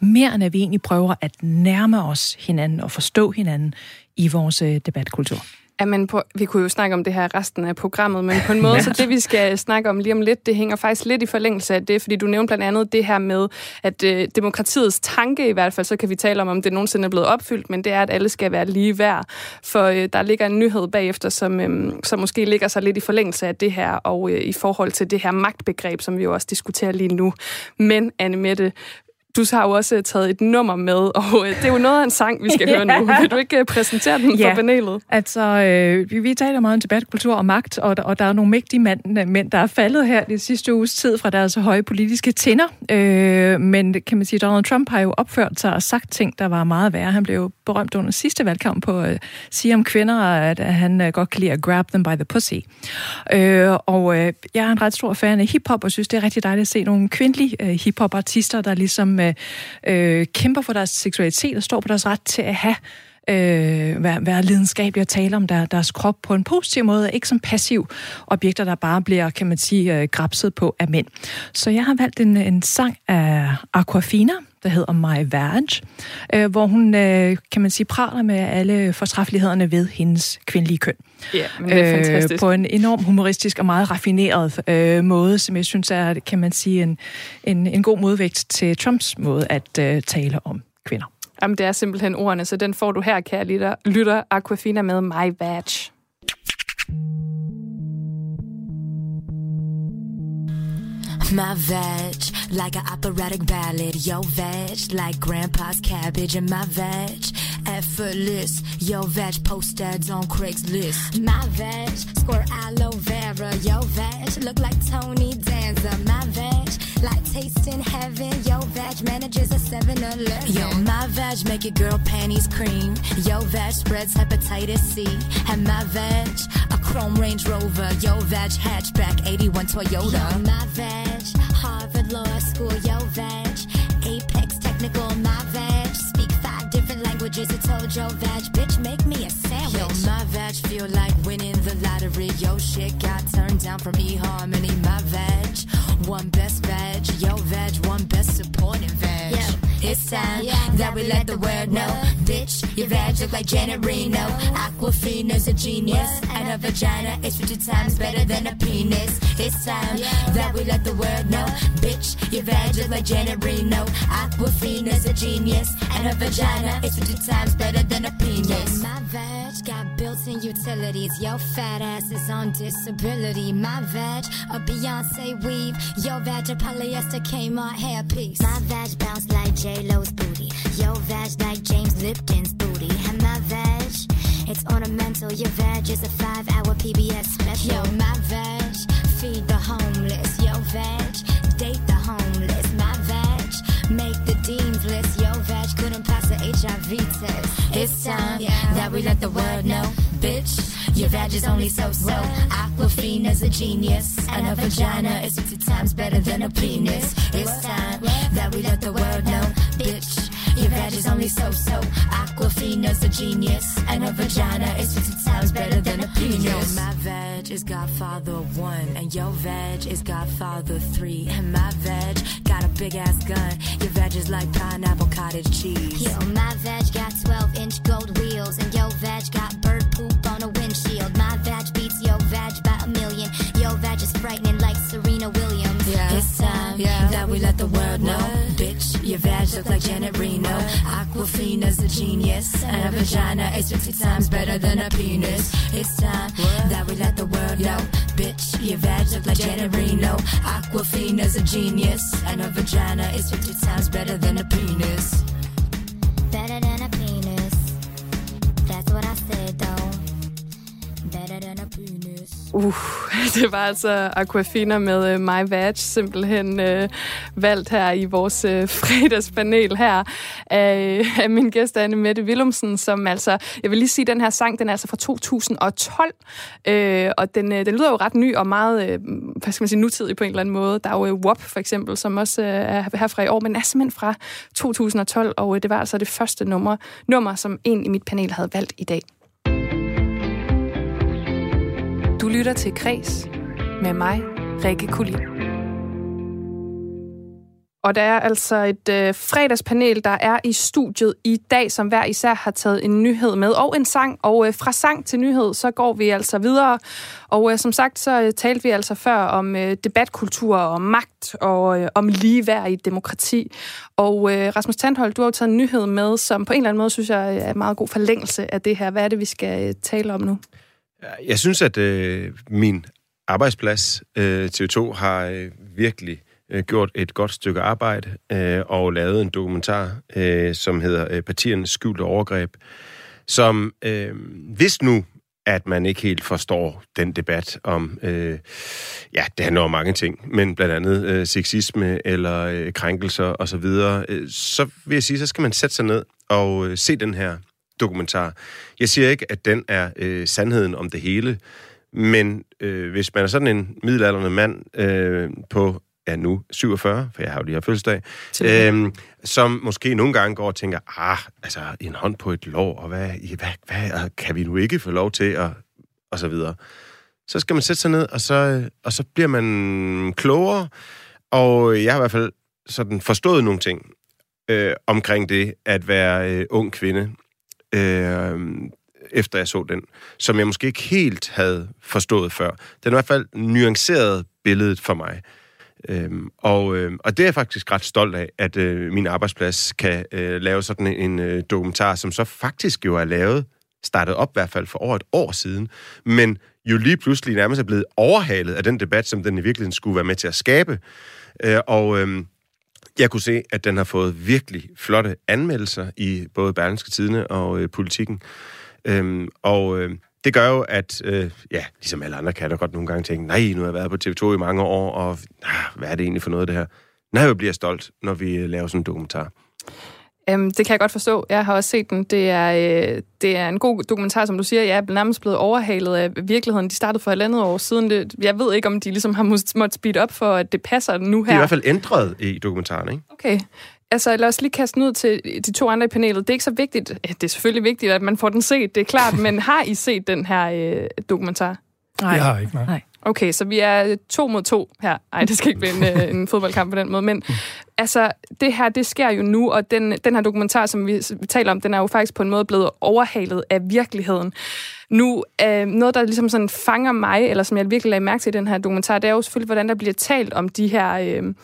Mere end at vi egentlig prøver at nærme os hinanden og forstå hinanden i vores øh, debatkultur.
Jamen, på, vi kunne jo snakke om det her resten af programmet, men på en måde, så det vi skal snakke om lige om lidt, det hænger faktisk lidt i forlængelse af det, fordi du nævnte blandt andet det her med, at øh, demokratiets tanke i hvert fald, så kan vi tale om, om det nogensinde er blevet opfyldt, men det er, at alle skal være lige værd. For øh, der ligger en nyhed bagefter, som, øh, som måske ligger sig lidt i forlængelse af det her, og øh, i forhold til det her magtbegreb, som vi jo også diskuterer lige nu. Men, Anne Mette, du har jo også taget et nummer med, og øh, det er jo noget af en sang, vi skal høre nu. Vil du ikke øh, præsentere den ja. for panelet?
Altså, øh, vi, vi taler meget om debatkultur og magt, og, og der er nogle mægtige mænd, mænd, der er faldet her de sidste uges tid fra deres høje politiske tinder. Øh, men kan man sige, Donald Trump har jo opført sig og sagt ting, der var meget værre. Han blev jo berømt under sidste valgkamp på at øh, sige om kvinder, at, at han øh, godt kan lide at grab them by the pussy. Øh, og øh, jeg er en ret stor fan af hiphop, og synes, det er rigtig dejligt at se nogle kvindelige øh, hiphop-artister, der ligesom øh, øh, kæmper for deres seksualitet og står på deres ret til at have øh, være, være lidenskabelige og tale om der, deres krop på en positiv måde, ikke som passiv objekter, der bare bliver, kan man sige, øh, grabset på af mænd. Så jeg har valgt en, en sang af Aquafina, der hedder My Vag, øh, hvor hun, øh, kan man sige, praler med alle fortræffelighederne ved hendes kvindelige køn.
Ja, men det er øh, fantastisk.
På en enorm humoristisk og meget raffineret øh, måde, som jeg synes er, kan man sige, en, en, en god modvægt til Trumps måde at øh, tale om kvinder.
Jamen, det er simpelthen ordene, så den får du her, kære lytter, lytter Aquafina med My Vag.
My veg, like an operatic ballad. Yo, veg, like grandpa's cabbage. And my veg, effortless. Yo, veg, post ads on Craigslist. My veg, score aloe vera. Yo, veg, look like Tony Danza. My veg, like tasting heaven. Yo, veg, manages a 7-Eleven. Yo, my veg, make your girl panties cream. Yo, veg, spreads hepatitis C. And my veg, a chrome Range Rover. Yo, veg, hatchback, 81 Toyota. Yo, my veg. Harvard Law School, yo veg. Apex Technical, my veg. Speak five different languages, it's Tojo veg. Bitch, make me a sandwich. Yo, my veg feel like winning the lottery. Yo, shit got turned down from eHarmony. My veg, one best veg. Yo, veg, one best supporting veg. Yo. It's time yeah, that we let the world know. Bitch, your vag look like Janet Reno. Aquafina's a genius. And her vagina is 50 times better than a penis. It's time that we let the world know. Bitch, your vag look like Janet Reno. Aquafina's a genius. And her vagina is 50 times better than a penis. My vag got built-in utilities. Yo, fat ass is on disability. My vag, a Beyonce weave. Yo, vag, a polyester Kmart hairpiece. My vag bounce like J-Lo's booty. Yo, vag like James Lipton's booty. And my vag, it's ornamental. Your vag is a five-hour PBS special. Yo, my vag, feed the homeless. Yo, vag, date the homeless. My vag, make the dean's list. Yo, vag couldn't pass the HIV test. It's time yeah. that we let the world know, bitch. Your vag is only so-so. Aquafina's a genius, and her vagina is 50 times better than a penis. It's time that we let the world know, bitch. Your vag is only so-so. Aquafina's a genius, and her vagina is 50 times better than a penis. Yo, my vag is Godfather 1, and your vag is Godfather 3. And my vag got a big ass gun. Your vag is like pineapple cottage cheese. Yo, my vag got 12 inch gold wheels, and yo vag got bird poop on a windshield. Frightening like Serena Williams. Yeah, it's time that we let the world know, bitch. Your vag look like Janet Reno. Aquafina's a genius, and a vagina is 50 times better than a penis. It's time that we let the world know, bitch. Your vag look like Janet Reno. Aquafina's a genius, and a vagina is 50 times better than a penis.
Uh, det var altså Aquafina med uh, My Vag, simpelthen uh, valgt her i vores uh, fredagspanel her af, af min gæst Anne Mette Willumsen, som altså, jeg vil lige sige, den her sang, den er altså fra 2012, uh, og den, uh, den lyder jo ret ny og meget, uh, hvad skal man sige, nutidig på en eller anden måde. Der er jo uh, WAP for eksempel, som også uh, er her fra i år, men er simpelthen fra 2012, og uh, det var altså det første nummer, nummer, som en i mit panel havde valgt i dag. Lytter til Kres med mig, Rikke Kulin. Og der er altså et øh, fredagspanel, der er i studiet i dag, som hver især har taget en nyhed med, og en sang. Og øh, fra sang til nyhed, så går vi altså videre. Og øh, som sagt, så øh, talte vi altså før om øh, debatkultur og magt og øh, om ligeværd i demokrati. Og øh, Rasmus Tandhold, du har jo taget en nyhed med, som på en eller anden måde, synes jeg, er en meget god forlængelse af det her. Hvad er det, vi skal øh, tale om nu?
Jeg synes, at øh, min arbejdsplads, øh, TV2, har øh, virkelig øh, gjort et godt stykke arbejde øh, og lavet en dokumentar, øh, som hedder øh, Partiernes skjulte overgreb, som øh, hvis nu at man ikke helt forstår den debat om, øh, ja, det handler om mange ting, men blandt andet øh, sexisme eller øh, krænkelser osv., så, øh, så vil jeg sige, så skal man sætte sig ned og øh, se den her dokumentar. Jeg siger ikke, at den er øh, sandheden om det hele, men øh, hvis man er sådan en middelalderende mand øh, på ja nu 47, for jeg har jo lige har fødselsdag, øhm, som måske nogle gange går og tænker, ah, altså en hånd på et lov, og hvad, hvad, hvad kan vi nu ikke få lov til, og, og så videre. Så skal man sætte sig ned, og så, og så bliver man klogere, og jeg har i hvert fald sådan forstået nogle ting øh, omkring det at være øh, ung kvinde, øh, efter jeg så den, som jeg måske ikke helt havde forstået før. Den er i hvert fald nuanceret billedet for mig. Øhm, og, øh, og det er jeg faktisk ret stolt af, at øh, min arbejdsplads kan øh, lave sådan en, en øh, dokumentar, som så faktisk jo er lavet, startet op i hvert fald for over et år siden, men jo lige pludselig nærmest er blevet overhalet af den debat, som den i virkeligheden skulle være med til at skabe. Øh, og øh, jeg kunne se, at den har fået virkelig flotte anmeldelser i både Berlingske Tidene og øh, Politikken. Øhm, og øh, det gør jo, at, øh, ja, ligesom alle andre kan der godt nogle gange tænke, nej, nu har jeg været på TV2 i mange år, og ah, hvad er det egentlig for noget, det her? Nej, jeg bliver stolt, når vi øh, laver sådan en dokumentar.
Um, det kan jeg godt forstå. Jeg har også set den. Det er, øh, det er en god dokumentar, som du siger. Jeg er nærmest blevet overhalet af virkeligheden. De startede for et andet år siden. Det, jeg ved ikke, om de ligesom har måttet speed op for, at det passer nu her. Det
er i hvert fald ændret i dokumentaren, ikke?
Okay. Altså, lad os lige kaste den ud til de to andre i panelet. Det er ikke så vigtigt. Det er selvfølgelig vigtigt, at man får den set, det er klart. men har I set den her øh, dokumentar?
Nej. Jeg har ikke, nej. nej.
Okay, så vi er to mod to her. Nej, det skal ikke blive en, øh, en fodboldkamp på den måde. Men altså, det her, det sker jo nu, og den, den her dokumentar, som vi, vi taler om, den er jo faktisk på en måde blevet overhalet af virkeligheden. Nu, øh, noget, der ligesom sådan fanger mig, eller som jeg virkelig lagde mærke til i den her dokumentar, det er jo selvfølgelig, hvordan der bliver talt om de her øh,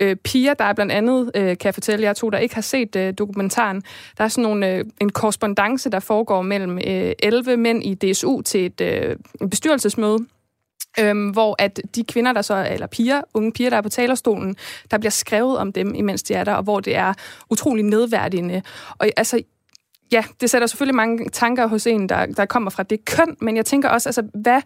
øh, piger. Der er blandt andet, øh, kan jeg fortælle jer to, der ikke har set øh, dokumentaren, der er sådan nogle, øh, en korrespondence, der foregår mellem øh, 11 mænd i DSU til et øh, bestyrelsesmøde, Øhm, hvor at de kvinder, der så, eller piger, unge piger, der er på talerstolen, der bliver skrevet om dem, imens de er der, og hvor det er utrolig nedværdigende. Og altså, ja, det sætter selvfølgelig mange tanker hos en, der, der kommer fra det køn, men jeg tænker også, altså, hvad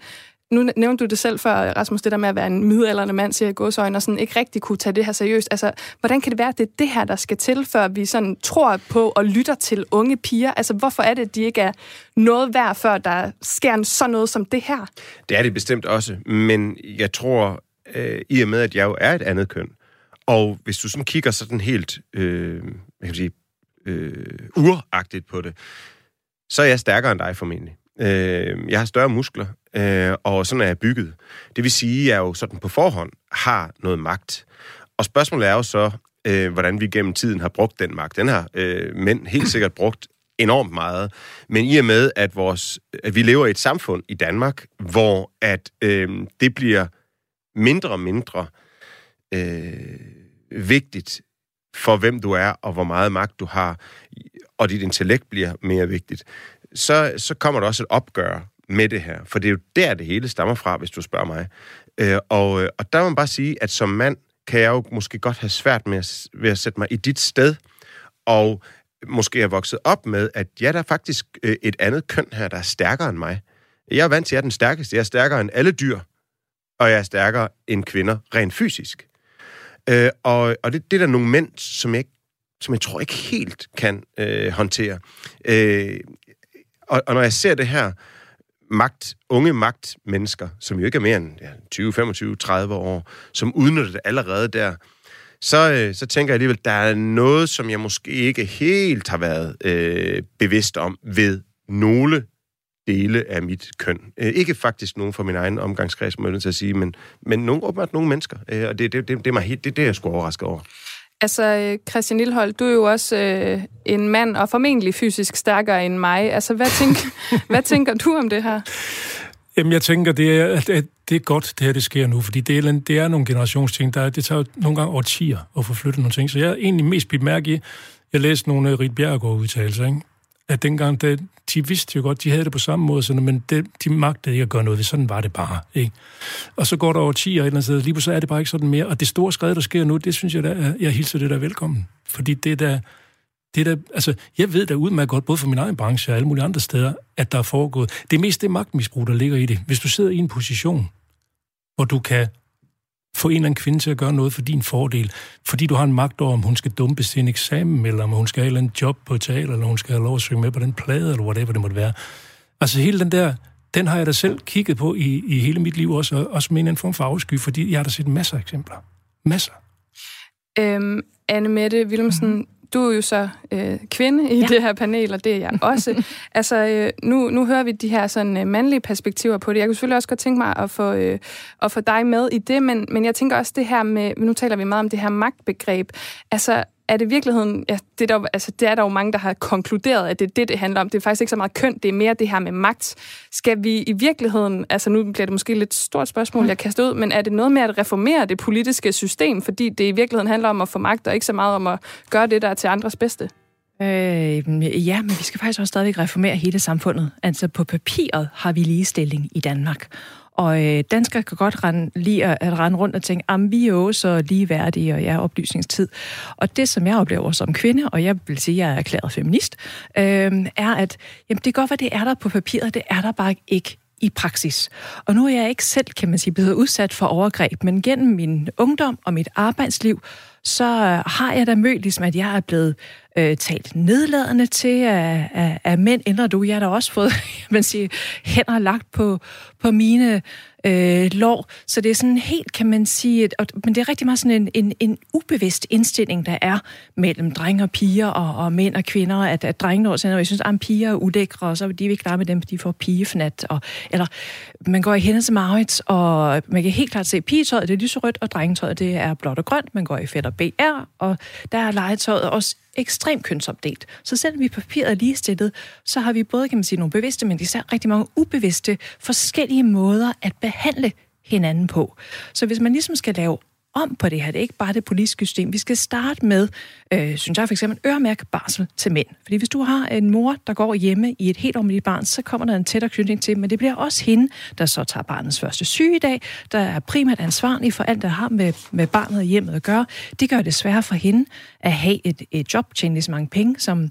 nu nævnte du det selv før, Rasmus, det der med at være en midalderne mand, siger godsøjne, og sådan ikke rigtig kunne tage det her seriøst. Altså, hvordan kan det være, at det er det her, der skal til, før vi sådan tror på og lytter til unge piger? Altså, hvorfor er det, at de ikke er noget værd, før der sker sådan noget som det her?
Det er det bestemt også, men jeg tror, øh, i og med, at jeg jo er et andet køn, og hvis du sådan kigger sådan helt, øh, hvad kan sige, øh, uragtigt på det, så er jeg stærkere end dig formentlig. Øh, jeg har større muskler, øh, og sådan er jeg bygget. Det vil sige, at jeg jo sådan på forhånd har noget magt. Og spørgsmålet er jo så, øh, hvordan vi gennem tiden har brugt den magt. Den har øh, mænd helt sikkert brugt enormt meget. Men i og med, at, vores, at vi lever i et samfund i Danmark, hvor at øh, det bliver mindre og mindre øh, vigtigt for, hvem du er, og hvor meget magt du har, og dit intellekt bliver mere vigtigt, så, så kommer der også et opgør med det her. For det er jo der, det hele stammer fra, hvis du spørger mig. Øh, og, øh, og der må man bare sige, at som mand kan jeg jo måske godt have svært med at, ved at sætte mig i dit sted, og måske er vokset op med, at ja, der er faktisk øh, et andet køn her, der er stærkere end mig. Jeg er vant til, at jeg er den stærkeste. Jeg er stærkere end alle dyr, og jeg er stærkere end kvinder, rent fysisk. Øh, og og det, det er der nogle mænd, som jeg, som jeg tror ikke helt kan øh, håndtere. Øh, og, og når jeg ser det her, magt, unge magtmennesker, som jo ikke er mere end ja, 20, 25, 30 år, som udnytter det allerede der, så, øh, så tænker jeg alligevel, der er noget, som jeg måske ikke helt har været øh, bevidst om ved nogle dele af mit køn. Øh, ikke faktisk nogen fra min egen omgangskreds, må jeg til at sige, men, men nogle, åbenbart nogle mennesker. Øh, og det, det, det, det, er mig helt, det, det er jeg sgu overrasket over.
Altså, Christian Lillehold, du er jo også øh, en mand, og formentlig fysisk stærkere end mig. Altså, hvad, tænk, hvad tænker du om det her?
Jamen, jeg tænker, det er, at det er godt, det her det sker nu, fordi det er, det er nogle generationsting. Der, det tager nogle gange årtier at få flyttet nogle ting. Så jeg er egentlig mest bidt mærke i, jeg læste nogle Rit Bjergård udtalelser, ikke? at dengang, da, de vidste jo godt, de havde det på samme måde, sådan, men det, de magtede ikke at gøre noget sådan var det bare. Ikke? Og så går der over 10 og et eller andet sted, lige så er det bare ikke sådan mere. Og det store skridt, der sker nu, det synes jeg, der er, jeg hilser det der velkommen. Fordi det der, det der, altså, jeg ved da udmærket godt, både for min egen branche og alle mulige andre steder, at der er foregået. Det er mest det magtmisbrug, der ligger i det. Hvis du sidder i en position, hvor du kan få en eller anden kvinde til at gøre noget for din fordel, fordi du har en magt over, om hun skal dumpe sin eksamen, eller om hun skal have et eller andet job på et teater, eller hun skal have lov at synge med på den plade, eller whatever det måtte være. Altså hele den der, den har jeg da selv kigget på i, i hele mit liv også, og også med en form for afsky, fordi jeg har da set masser af eksempler. Masser.
Øhm, Anne Mette Willemsen, mm du er jo så øh, kvinde i ja. det her panel, og det er jeg også. altså, øh, nu, nu hører vi de her sådan øh, mandlige perspektiver på det. Jeg kunne selvfølgelig også godt tænke mig at få, øh, at få dig med i det, men, men jeg tænker også det her med, nu taler vi meget om det her magtbegreb. Altså, er det virkeligheden, ja, det, er der, altså, det er der jo mange, der har konkluderet, at det er det, det handler om. Det er faktisk ikke så meget køn, det er mere det her med magt. Skal vi i virkeligheden, altså nu bliver det måske lidt stort spørgsmål, jeg kaster ud, men er det noget med at reformere det politiske system, fordi det i virkeligheden handler om at få magt, og ikke så meget om at gøre det, der er til andres bedste?
Øh, ja, men vi skal faktisk også stadigvæk reformere hele samfundet. Altså på papiret har vi ligestilling i Danmark. Og øh, danskere kan godt rende, lige at, at rende rundt og tænke, at vi er jo så ligeværdige, og jeg er oplysningstid. Og det, som jeg oplever som kvinde, og jeg vil sige, at jeg er erklæret feminist, øh, er, at jamen, det er godt hvad det er der på papiret, det er der bare ikke i praksis. Og nu er jeg ikke selv, kan man sige, blevet udsat for overgreb, men gennem min ungdom og mit arbejdsliv, så øh, har jeg da mødt, ligesom at jeg er blevet øh, talt nedladende til af, af, af mænd, ændrer du. Jeg har da også fået man siger, hænder lagt på, på mine øh, lår. Så det er sådan helt, kan man sige, et, og, men det er rigtig meget sådan en, en, en ubevidst indstilling, der er mellem drenge og piger og, og mænd og kvinder, at, at drengene også, jeg synes, at piger er ulækre, og så er de ikke klare med dem, fordi de får pigefnat. Og, eller man går i hendes til Maurits, og man kan helt klart se, at pigetøjet det er lyserødt, og drengetøjet det er blåt og grønt. Man går i fætter BR, og der er legetøjet også ekstremt kønsopdelt. Så selvom vi på papiret er ligestillet, så har vi både, kan man sige, nogle bevidste, men især rigtig mange ubevidste forskellige måder at behandle hinanden på. Så hvis man ligesom skal lave om på det her. Det er ikke bare det politiske system. Vi skal starte med, øh, synes jeg for eksempel, øremærke barsel til mænd. Fordi hvis du har en mor, der går hjemme i et helt år med dit barn, så kommer der en tættere knytning til, men det bliver også hende, der så tager barnets første sygedag, der er primært ansvarlig for alt, der har med, med barnet og hjemmet at gøre. Det gør det sværere for hende at have et, et job, tjene lige så mange penge, som,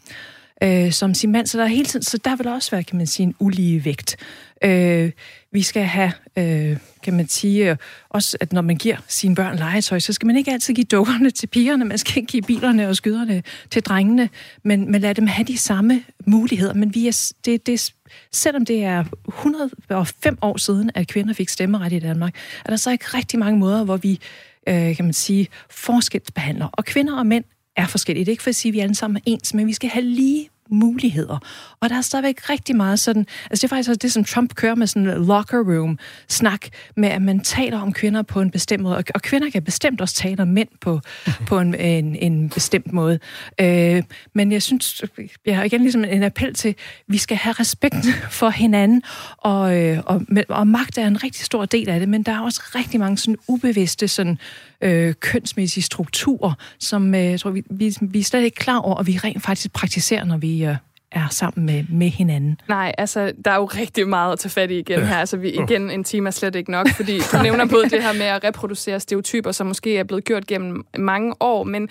øh, som sin mand. Så der, er hele tiden, så der vil også være, kan man sige, en ulige vægt. Øh, vi skal have, øh, kan man sige, øh, også at når man giver sine børn legetøj, så skal man ikke altid give dukkerne til pigerne, man skal ikke give bilerne og skyderne til drengene, men, men lad dem have de samme muligheder. Men vi er, det, det, selvom det er 105 år siden, at kvinder fik stemmeret i Danmark, er der så ikke rigtig mange måder, hvor vi, øh, kan man sige, forskelsbehandler. Og kvinder og mænd er forskellige. Det er ikke for at sige, at vi alle sammen er ens, men vi skal have lige muligheder. Og der er stadigvæk rigtig meget sådan, altså det er faktisk også det, som Trump kører med sådan en locker room snak, med at man taler om kvinder på en bestemt måde, og, kvinder kan bestemt også tale om mænd på, på en, en, en bestemt måde. Øh, men jeg synes, jeg har igen ligesom en appel til, vi skal have respekt for hinanden, og, øh, og, og magt er en rigtig stor del af det, men der er også rigtig mange sådan ubevidste sådan, øh, kønsmæssige strukturer, som øh, jeg tror, vi, vi, vi er slet ikke klar over, og vi rent faktisk praktiserer, når vi øh, er sammen med, med hinanden.
Nej, altså, der er jo rigtig meget at tage fat i igen her. Altså, vi, igen, en time er slet ikke nok, fordi du nævner både det her med at reproducere stereotyper, som måske er blevet gjort gennem mange år, men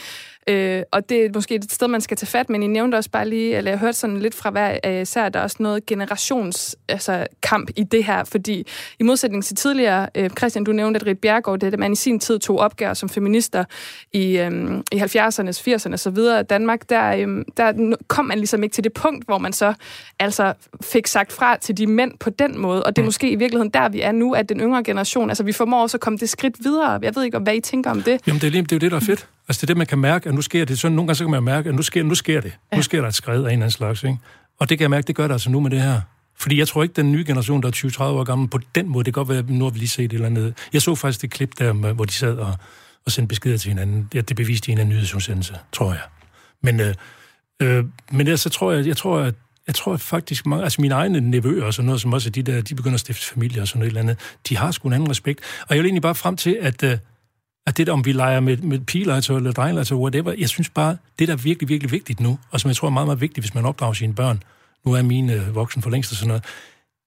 Øh, og det er måske et sted, man skal tage fat, men I nævnte også bare lige, eller jeg hørte sådan lidt fra hver øh, især, der er også noget generations altså, kamp i det her, fordi i modsætning til tidligere, øh, Christian, du nævnte, at Rit Bjergård, det at man i sin tid tog opgør som feminister i, øh, i 70'erne, 80'erne og så videre, Danmark, der, øh, der kom man ligesom ikke til det punkt, hvor man så altså fik sagt fra til de mænd på den måde, og det er mm. måske i virkeligheden der, vi er nu, at den yngre generation, altså vi formår også at komme det skridt videre. Jeg ved ikke, hvad I tænker om det.
Jamen, det er, lige, det er jo det, der er fedt. Altså det er det, man kan mærke, at nu sker det. Så nogle gange så kan man mærke, at nu sker, nu sker det. Ja. Nu sker der et skred af en eller anden slags. Ikke? Og det kan jeg mærke, det gør det altså nu med det her. Fordi jeg tror ikke, den nye generation, der er 20-30 år gammel, på den måde, det kan godt være, at nu har vi lige set et eller andet. Jeg så faktisk det klip der, hvor de sad og, og sendte beskeder til hinanden. Ja, det beviste en af nyhedsudsendelse, tror jeg. Men, øh, øh, men ellers så tror jeg, jeg tror, at jeg tror at faktisk mange, altså mine egne nevøer og sådan noget, som også er de der, de begynder at stifte familie og sådan noget eller andet, de har sgu en anden respekt. Og jeg vil egentlig bare frem til, at, øh, at det der, om vi leger med, med pigelegetøj altså, eller drengelegetøj, altså, whatever, jeg synes bare, det der er virkelig, virkelig vigtigt nu, og som jeg tror er meget, meget vigtigt, hvis man opdrager sine børn, nu er mine øh, voksne for længst og sådan noget,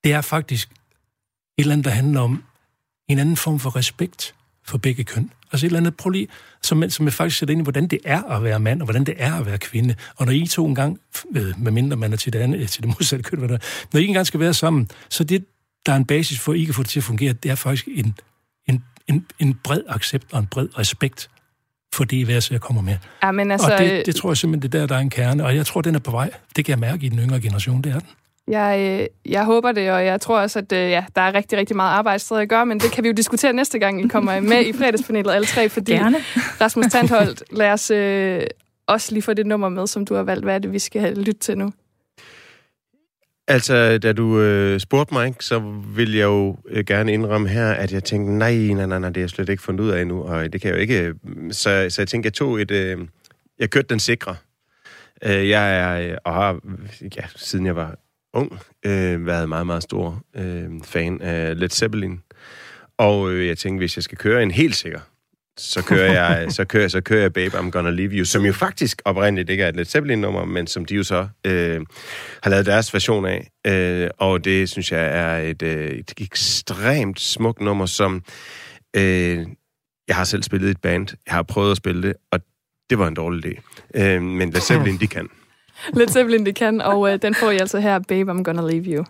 det er faktisk et eller andet, der handler om en anden form for respekt for begge køn. Altså et eller andet, prøv lige, som, som jeg faktisk sætter ind i, hvordan det er at være mand, og hvordan det er at være kvinde. Og når I to engang, øh, med mindre man er til det, andet, øh, til det modsatte køn, når I engang skal være sammen, så det, der er en basis for, at I kan få det til at fungere, det er faktisk en en, en bred accept og en bred respekt for det, hvad jeg kommer med.
Ja, men altså,
og det, det tror jeg simpelthen, det der, der er en kerne, og jeg tror, den er på vej. Det kan jeg mærke i den yngre generation, det er den.
Jeg, øh, jeg håber det, og jeg tror også, at øh, ja, der er rigtig, rigtig meget arbejde stadig at gøre, men det kan vi jo diskutere næste gang, I kommer med i fredagspanelet alle tre, fordi
Gerne.
Rasmus Tandholt, lad os øh, også lige få det nummer med, som du har valgt. Hvad er det, vi skal lytte til nu?
Altså, da du øh, spurgte mig, ikke, så vil jeg jo øh, gerne indrømme her, at jeg tænkte, nej, nej, nej, nej, det har jeg slet ikke fundet ud af endnu, og det kan jeg jo ikke. Øh, så, så jeg tænkte, jeg tog et... Øh, jeg kørte den sikre. Øh, jeg er, øh, og har, ja, siden jeg var ung, øh, været meget, meget stor øh, fan af Led Zeppelin. Og øh, jeg tænkte, hvis jeg skal køre en helt sikker, så kører jeg, så kører, så kører jeg Babe, I'm Gonna Leave You, som jo faktisk oprindeligt ikke er et Led Zeppelin-nummer, men som de jo så øh, har lavet deres version af. Øh, og det synes jeg er et, øh, et ekstremt smukt nummer, som øh, jeg har selv spillet i et band. Jeg har prøvet at spille det, og det var en dårlig idé. Øh, men Led Zeppelin, de kan.
Led Zeppelin, de kan, og øh, den får I altså her, Babe, I'm Gonna Leave You.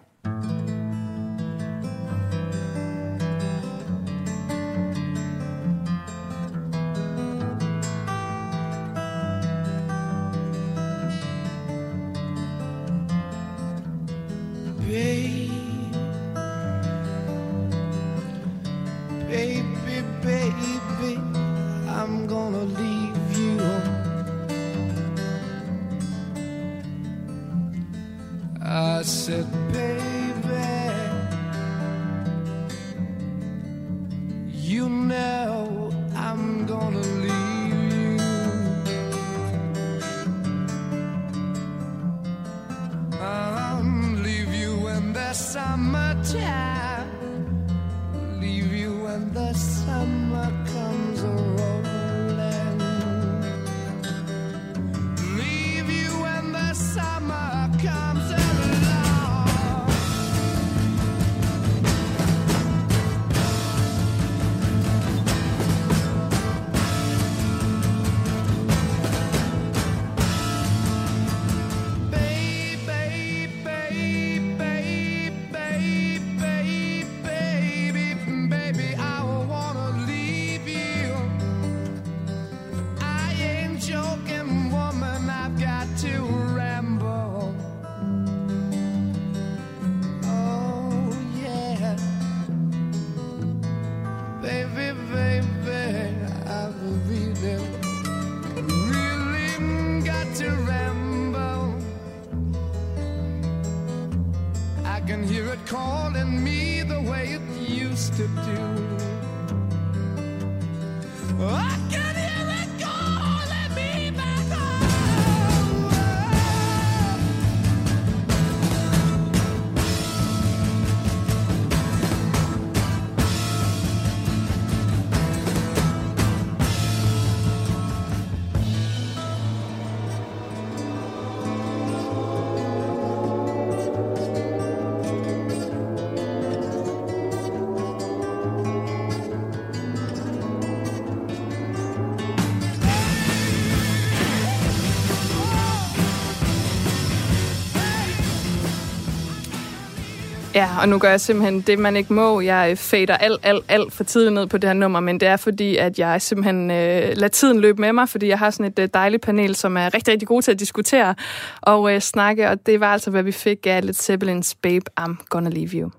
Ja, og nu gør jeg simpelthen det, man ikke må. Jeg øh, fader alt, alt, alt for tidligt ned på det her nummer, men det er fordi, at jeg simpelthen øh, lader tiden løbe med mig, fordi jeg har sådan et øh, dejligt panel, som er rigtig, rigtig gode til at diskutere og øh, snakke, og det var altså, hvad vi fik af Led Zeppelins Babe, I'm Gonna Leave You.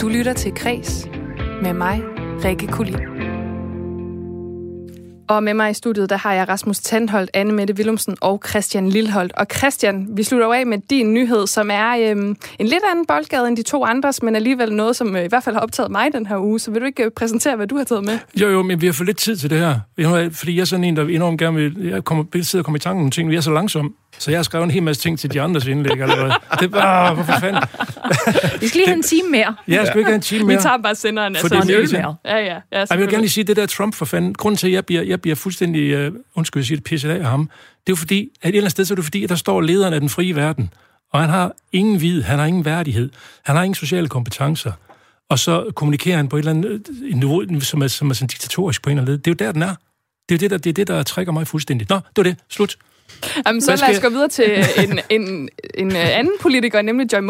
Du lytter til Kres med mig, Rikke Kulin. Og med mig i studiet, der har jeg Rasmus Tandholt, Anne Mette Willumsen og Christian Lilholdt. Og Christian, vi slutter jo af med din nyhed, som er øhm, en lidt anden boldgade end de to andres, men alligevel noget, som øh, i hvert fald har optaget mig den her uge. Så vil du ikke øh, præsentere, hvad du har taget med?
Jo, jo, men vi har for lidt tid til det her. Har- Fordi jeg er sådan en, der enormt gerne vil... Jeg kommer, vil sidde og komme i tanke om ting, vi er så langsom. Så jeg har skrevet en hel masse ting til de andres indlæg allerede. Det er bare, hvorfor fanden?
Vi skal lige have en time mere.
Jeg skal ikke have en time
Vi
mere.
tager bare senderen. Altså,
er
øl mere.
Ja, ja. ja
Ej, jeg vil gerne lige sige, det der Trump for fanden, grunden til, at jeg bliver, jeg bliver fuldstændig, uh, undskyld, jeg siger det, pisset af ham, det er jo fordi, at et eller andet sted, så er det fordi, at der står lederen af den frie verden, og han har ingen vid, han har ingen værdighed, han har ingen sociale kompetencer, og så kommunikerer han på et eller andet øh, et niveau, som er, som er sådan diktatorisk på en eller anden led. Det er jo der, den er. Det er det, der, det er det, der trækker mig fuldstændig. Nå, det var det. Slut.
Jamen, så
Hvad
lad os
skal-
gå videre til en, en, en øh, anden politiker, nemlig Joy?
Ja,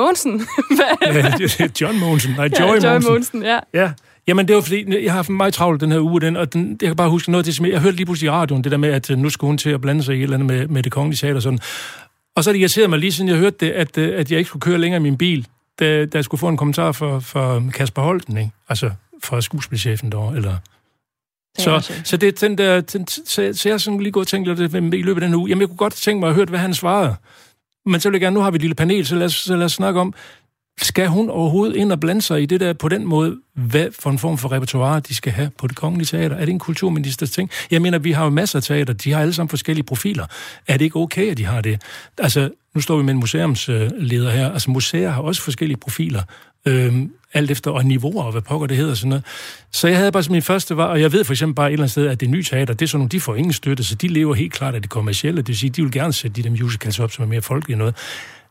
er John Mogensen. Nej, Joy
Joy
Mogensen.
Mogensen, ja.
Ja. Jamen, det var fordi, jeg har haft meget travlt den her uge, den, og den, jeg kan bare huske noget af det, som jeg, hørte lige pludselig i radioen, det der med, at øh, nu skulle hun til at blande sig i et eller andet med, med det kongelige teater og sådan. Og så det irriteret mig lige siden jeg hørte det, at, øh, at jeg ikke skulle køre længere i min bil, da, da jeg skulle få en kommentar fra, fra Kasper Holten, ikke? altså fra skuespilchefen derovre, eller så, så det den der, den, så, så jeg sådan lige gået og tænkt lidt i løbet af den uge, jamen jeg kunne godt tænke mig at høre, hvad han svarede. Men så vil jeg gerne, nu har vi et lille panel, så lad os, så lad os snakke om, skal hun overhovedet ind og blande sig i det der på den måde? Hvad for en form for repertoire de skal have på det kongelige teater? Er det en kulturministers ting? Jeg mener, vi har jo masser af teater, de har alle sammen forskellige profiler. Er det ikke okay, at de har det? Altså, nu står vi med en museumsleder her. Altså, museer har også forskellige profiler. Øhm, alt efter og niveauer og hvad pokker det hedder sådan noget. Så jeg havde bare som min første var, og jeg ved for eksempel bare et eller andet sted, at det nye teater, det er sådan nogle, de får ingen støtte, så de lever helt klart af det kommercielle. Det vil sige, de vil gerne sætte de der musicals op, som er mere folkelige noget.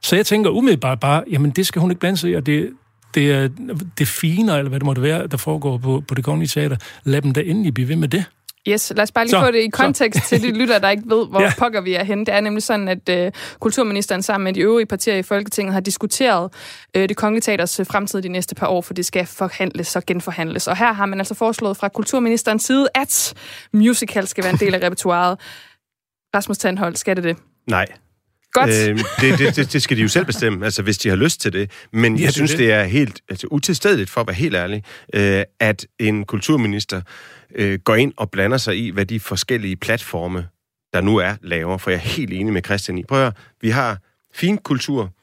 Så jeg tænker umiddelbart bare, jamen det skal hun ikke blande sig i, og det, det er det fine, eller hvad det måtte være, der foregår på, på det kongelige teater. Lad dem da endelig blive ved med det.
Yes, lad os bare lige så, få det i kontekst så. til de lytter, der ikke ved, hvor ja. pokker vi er henne. Det er nemlig sådan, at øh, kulturministeren sammen med de øvrige partier i Folketinget har diskuteret øh, det kongelige teaters øh, fremtid de næste par år, for det skal forhandles og genforhandles. Og her har man altså foreslået fra kulturministerens side, at musical skal være en del af repertoireet. Rasmus Tandhold, skal det det?
Nej.
Godt.
Øh, det, det, det, det skal de jo selv bestemme, altså hvis de har lyst til det. Men ja, jeg synes, det. det er helt altså, utilstedeligt, for at være helt ærlig, øh, at en kulturminister øh, går ind og blander sig i, hvad de forskellige platforme, der nu er, laver. For jeg er helt enig med Christian i. Prøv at høre, vi har fin kultur,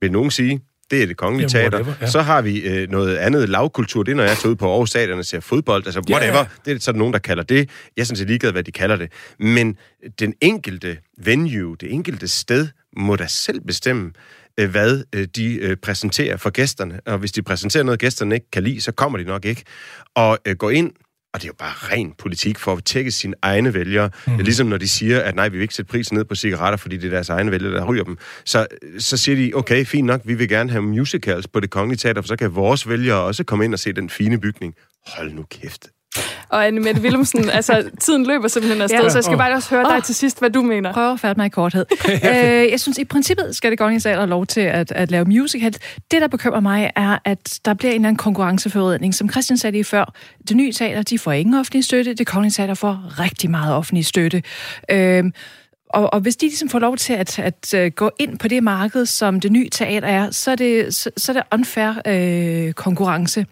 vil nogen sige, det er det kongelige Jamen, teater. Whatever, ja. Så har vi øh, noget andet lavkultur, det er, når jeg tager ud på Aarhus Stadion og ser fodbold. Altså, whatever. Ja. Det er sådan nogen, der kalder det. Jeg sådan set ligeglad, hvad de kalder det. Men den enkelte venue, det enkelte sted, må da selv bestemme, øh, hvad øh, de øh, præsenterer for gæsterne. Og hvis de præsenterer noget, gæsterne ikke kan lide, så kommer de nok ikke. Og gå ind og det er jo bare ren politik for at tække sine egne vælgere. Mm. Ligesom når de siger, at nej, vi vil ikke sætte prisen ned på cigaretter, fordi det er deres egne vælgere, der ryger dem. Så, så siger de, okay, fint nok, vi vil gerne have musicals på det kongelige teater, for så kan vores vælgere også komme ind og se den fine bygning. Hold nu kæft.
Og Anne Mette Willumsen, altså tiden løber simpelthen afsted, ja. så jeg skal bare også høre dig oh. til sidst, hvad du mener.
Prøv at fatte mig i korthed. øh, jeg synes, i princippet skal det gå have lov til at, at lave musical. Det, der bekymrer mig, er, at der bliver en eller anden konkurrenceforredning. Som Christian sagde lige før, det nye teater, de får ingen offentlig støtte, det kongelige teater får rigtig meget offentlig støtte. Øh, og, og hvis de ligesom får lov til at, at, at gå ind på det marked, som det nye teater er, så er det, så, så er det unfair øh, konkurrence.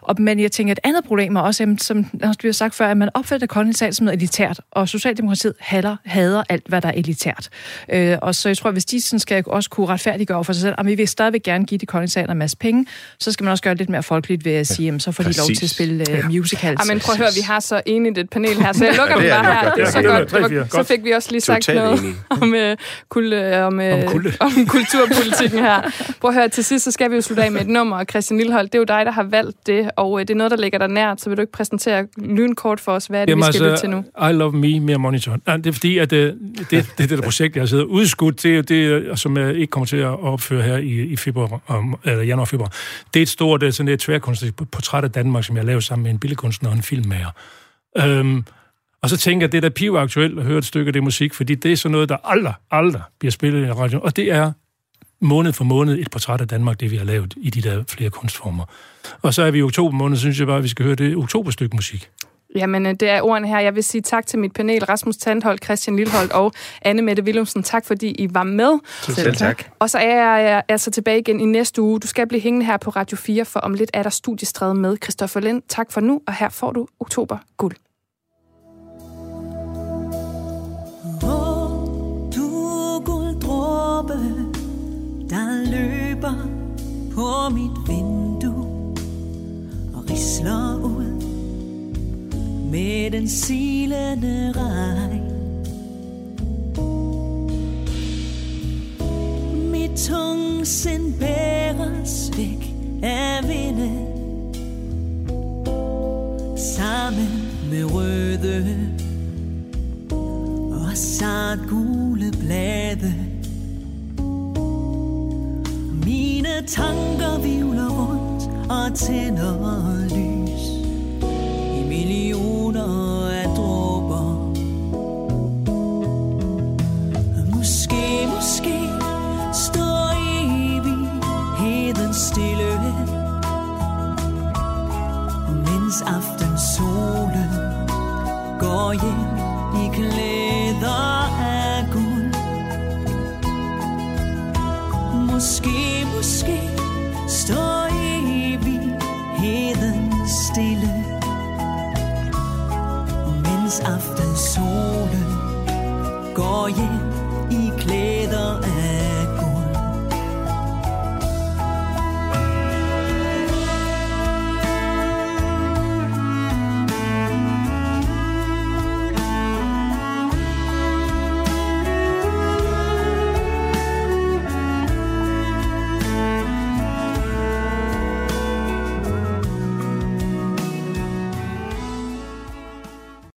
Og, men jeg tænker, et andet problem er også, som også bliver sagt før, at man opfatter Teater som noget elitært, og Socialdemokratiet hader, hader alt, hvad der er elitært. Øh, og så jeg tror, at hvis de sådan skal også kunne retfærdiggøre for sig selv, at vi vil stadigvæk gerne give de Teater en masse penge, så skal man også gøre det lidt mere folkeligt ved at sige, ja, så får Præcis. de lov til at spille uh, musicals.
Ja, men prøv at høre, vi har så enigt et panel her, så jeg lukker ja, den bare her. Det er så godt. Så fik vi også lige sagt noget noget om, øh, kul, øh, om, øh, om, om kulturpolitikken her. Prøv at høre, til sidst så skal vi jo slutte af med et nummer, og Christian Lillehold, det er jo dig, der har valgt det, og øh, det er noget, der ligger der nært, så vil du ikke præsentere lynkort for os, hvad er det, Jamen, vi skal altså, lytte til nu?
I Love Me, mere Monitor. Ja, det er fordi, at det, det, det, det, det projekt, jeg har siddet udskudt, det, det, som jeg ikke kommer til at opføre her i, i februar, om, eller januar-februar. Det er et stort sådan et tværkunstnerisk portræt af Danmark, som jeg lavet sammen med en billedkunstner og en filmmager. Øhm, og så tænker jeg, det er da piv aktuelt at høre et stykke af det musik, fordi det er sådan noget, der aldrig, aldrig bliver spillet i radio. Og det er måned for måned et portræt af Danmark, det vi har lavet i de der flere kunstformer. Og så er vi i oktober måned, synes jeg bare, at vi skal høre det oktoberstykke musik.
Jamen, øh, det er ordene her. Jeg vil sige tak til mit panel, Rasmus Tandhold, Christian Lillehold og Anne Mette Willumsen. Tak, fordi I var med.
Selv tak.
Og så er jeg altså tilbage igen i næste uge. Du skal blive hængende her på Radio 4, for om lidt er der studiestræde med Christoffer Lind. Tak for nu, og her får du oktober guld.
På mit vindue og risler ud med den side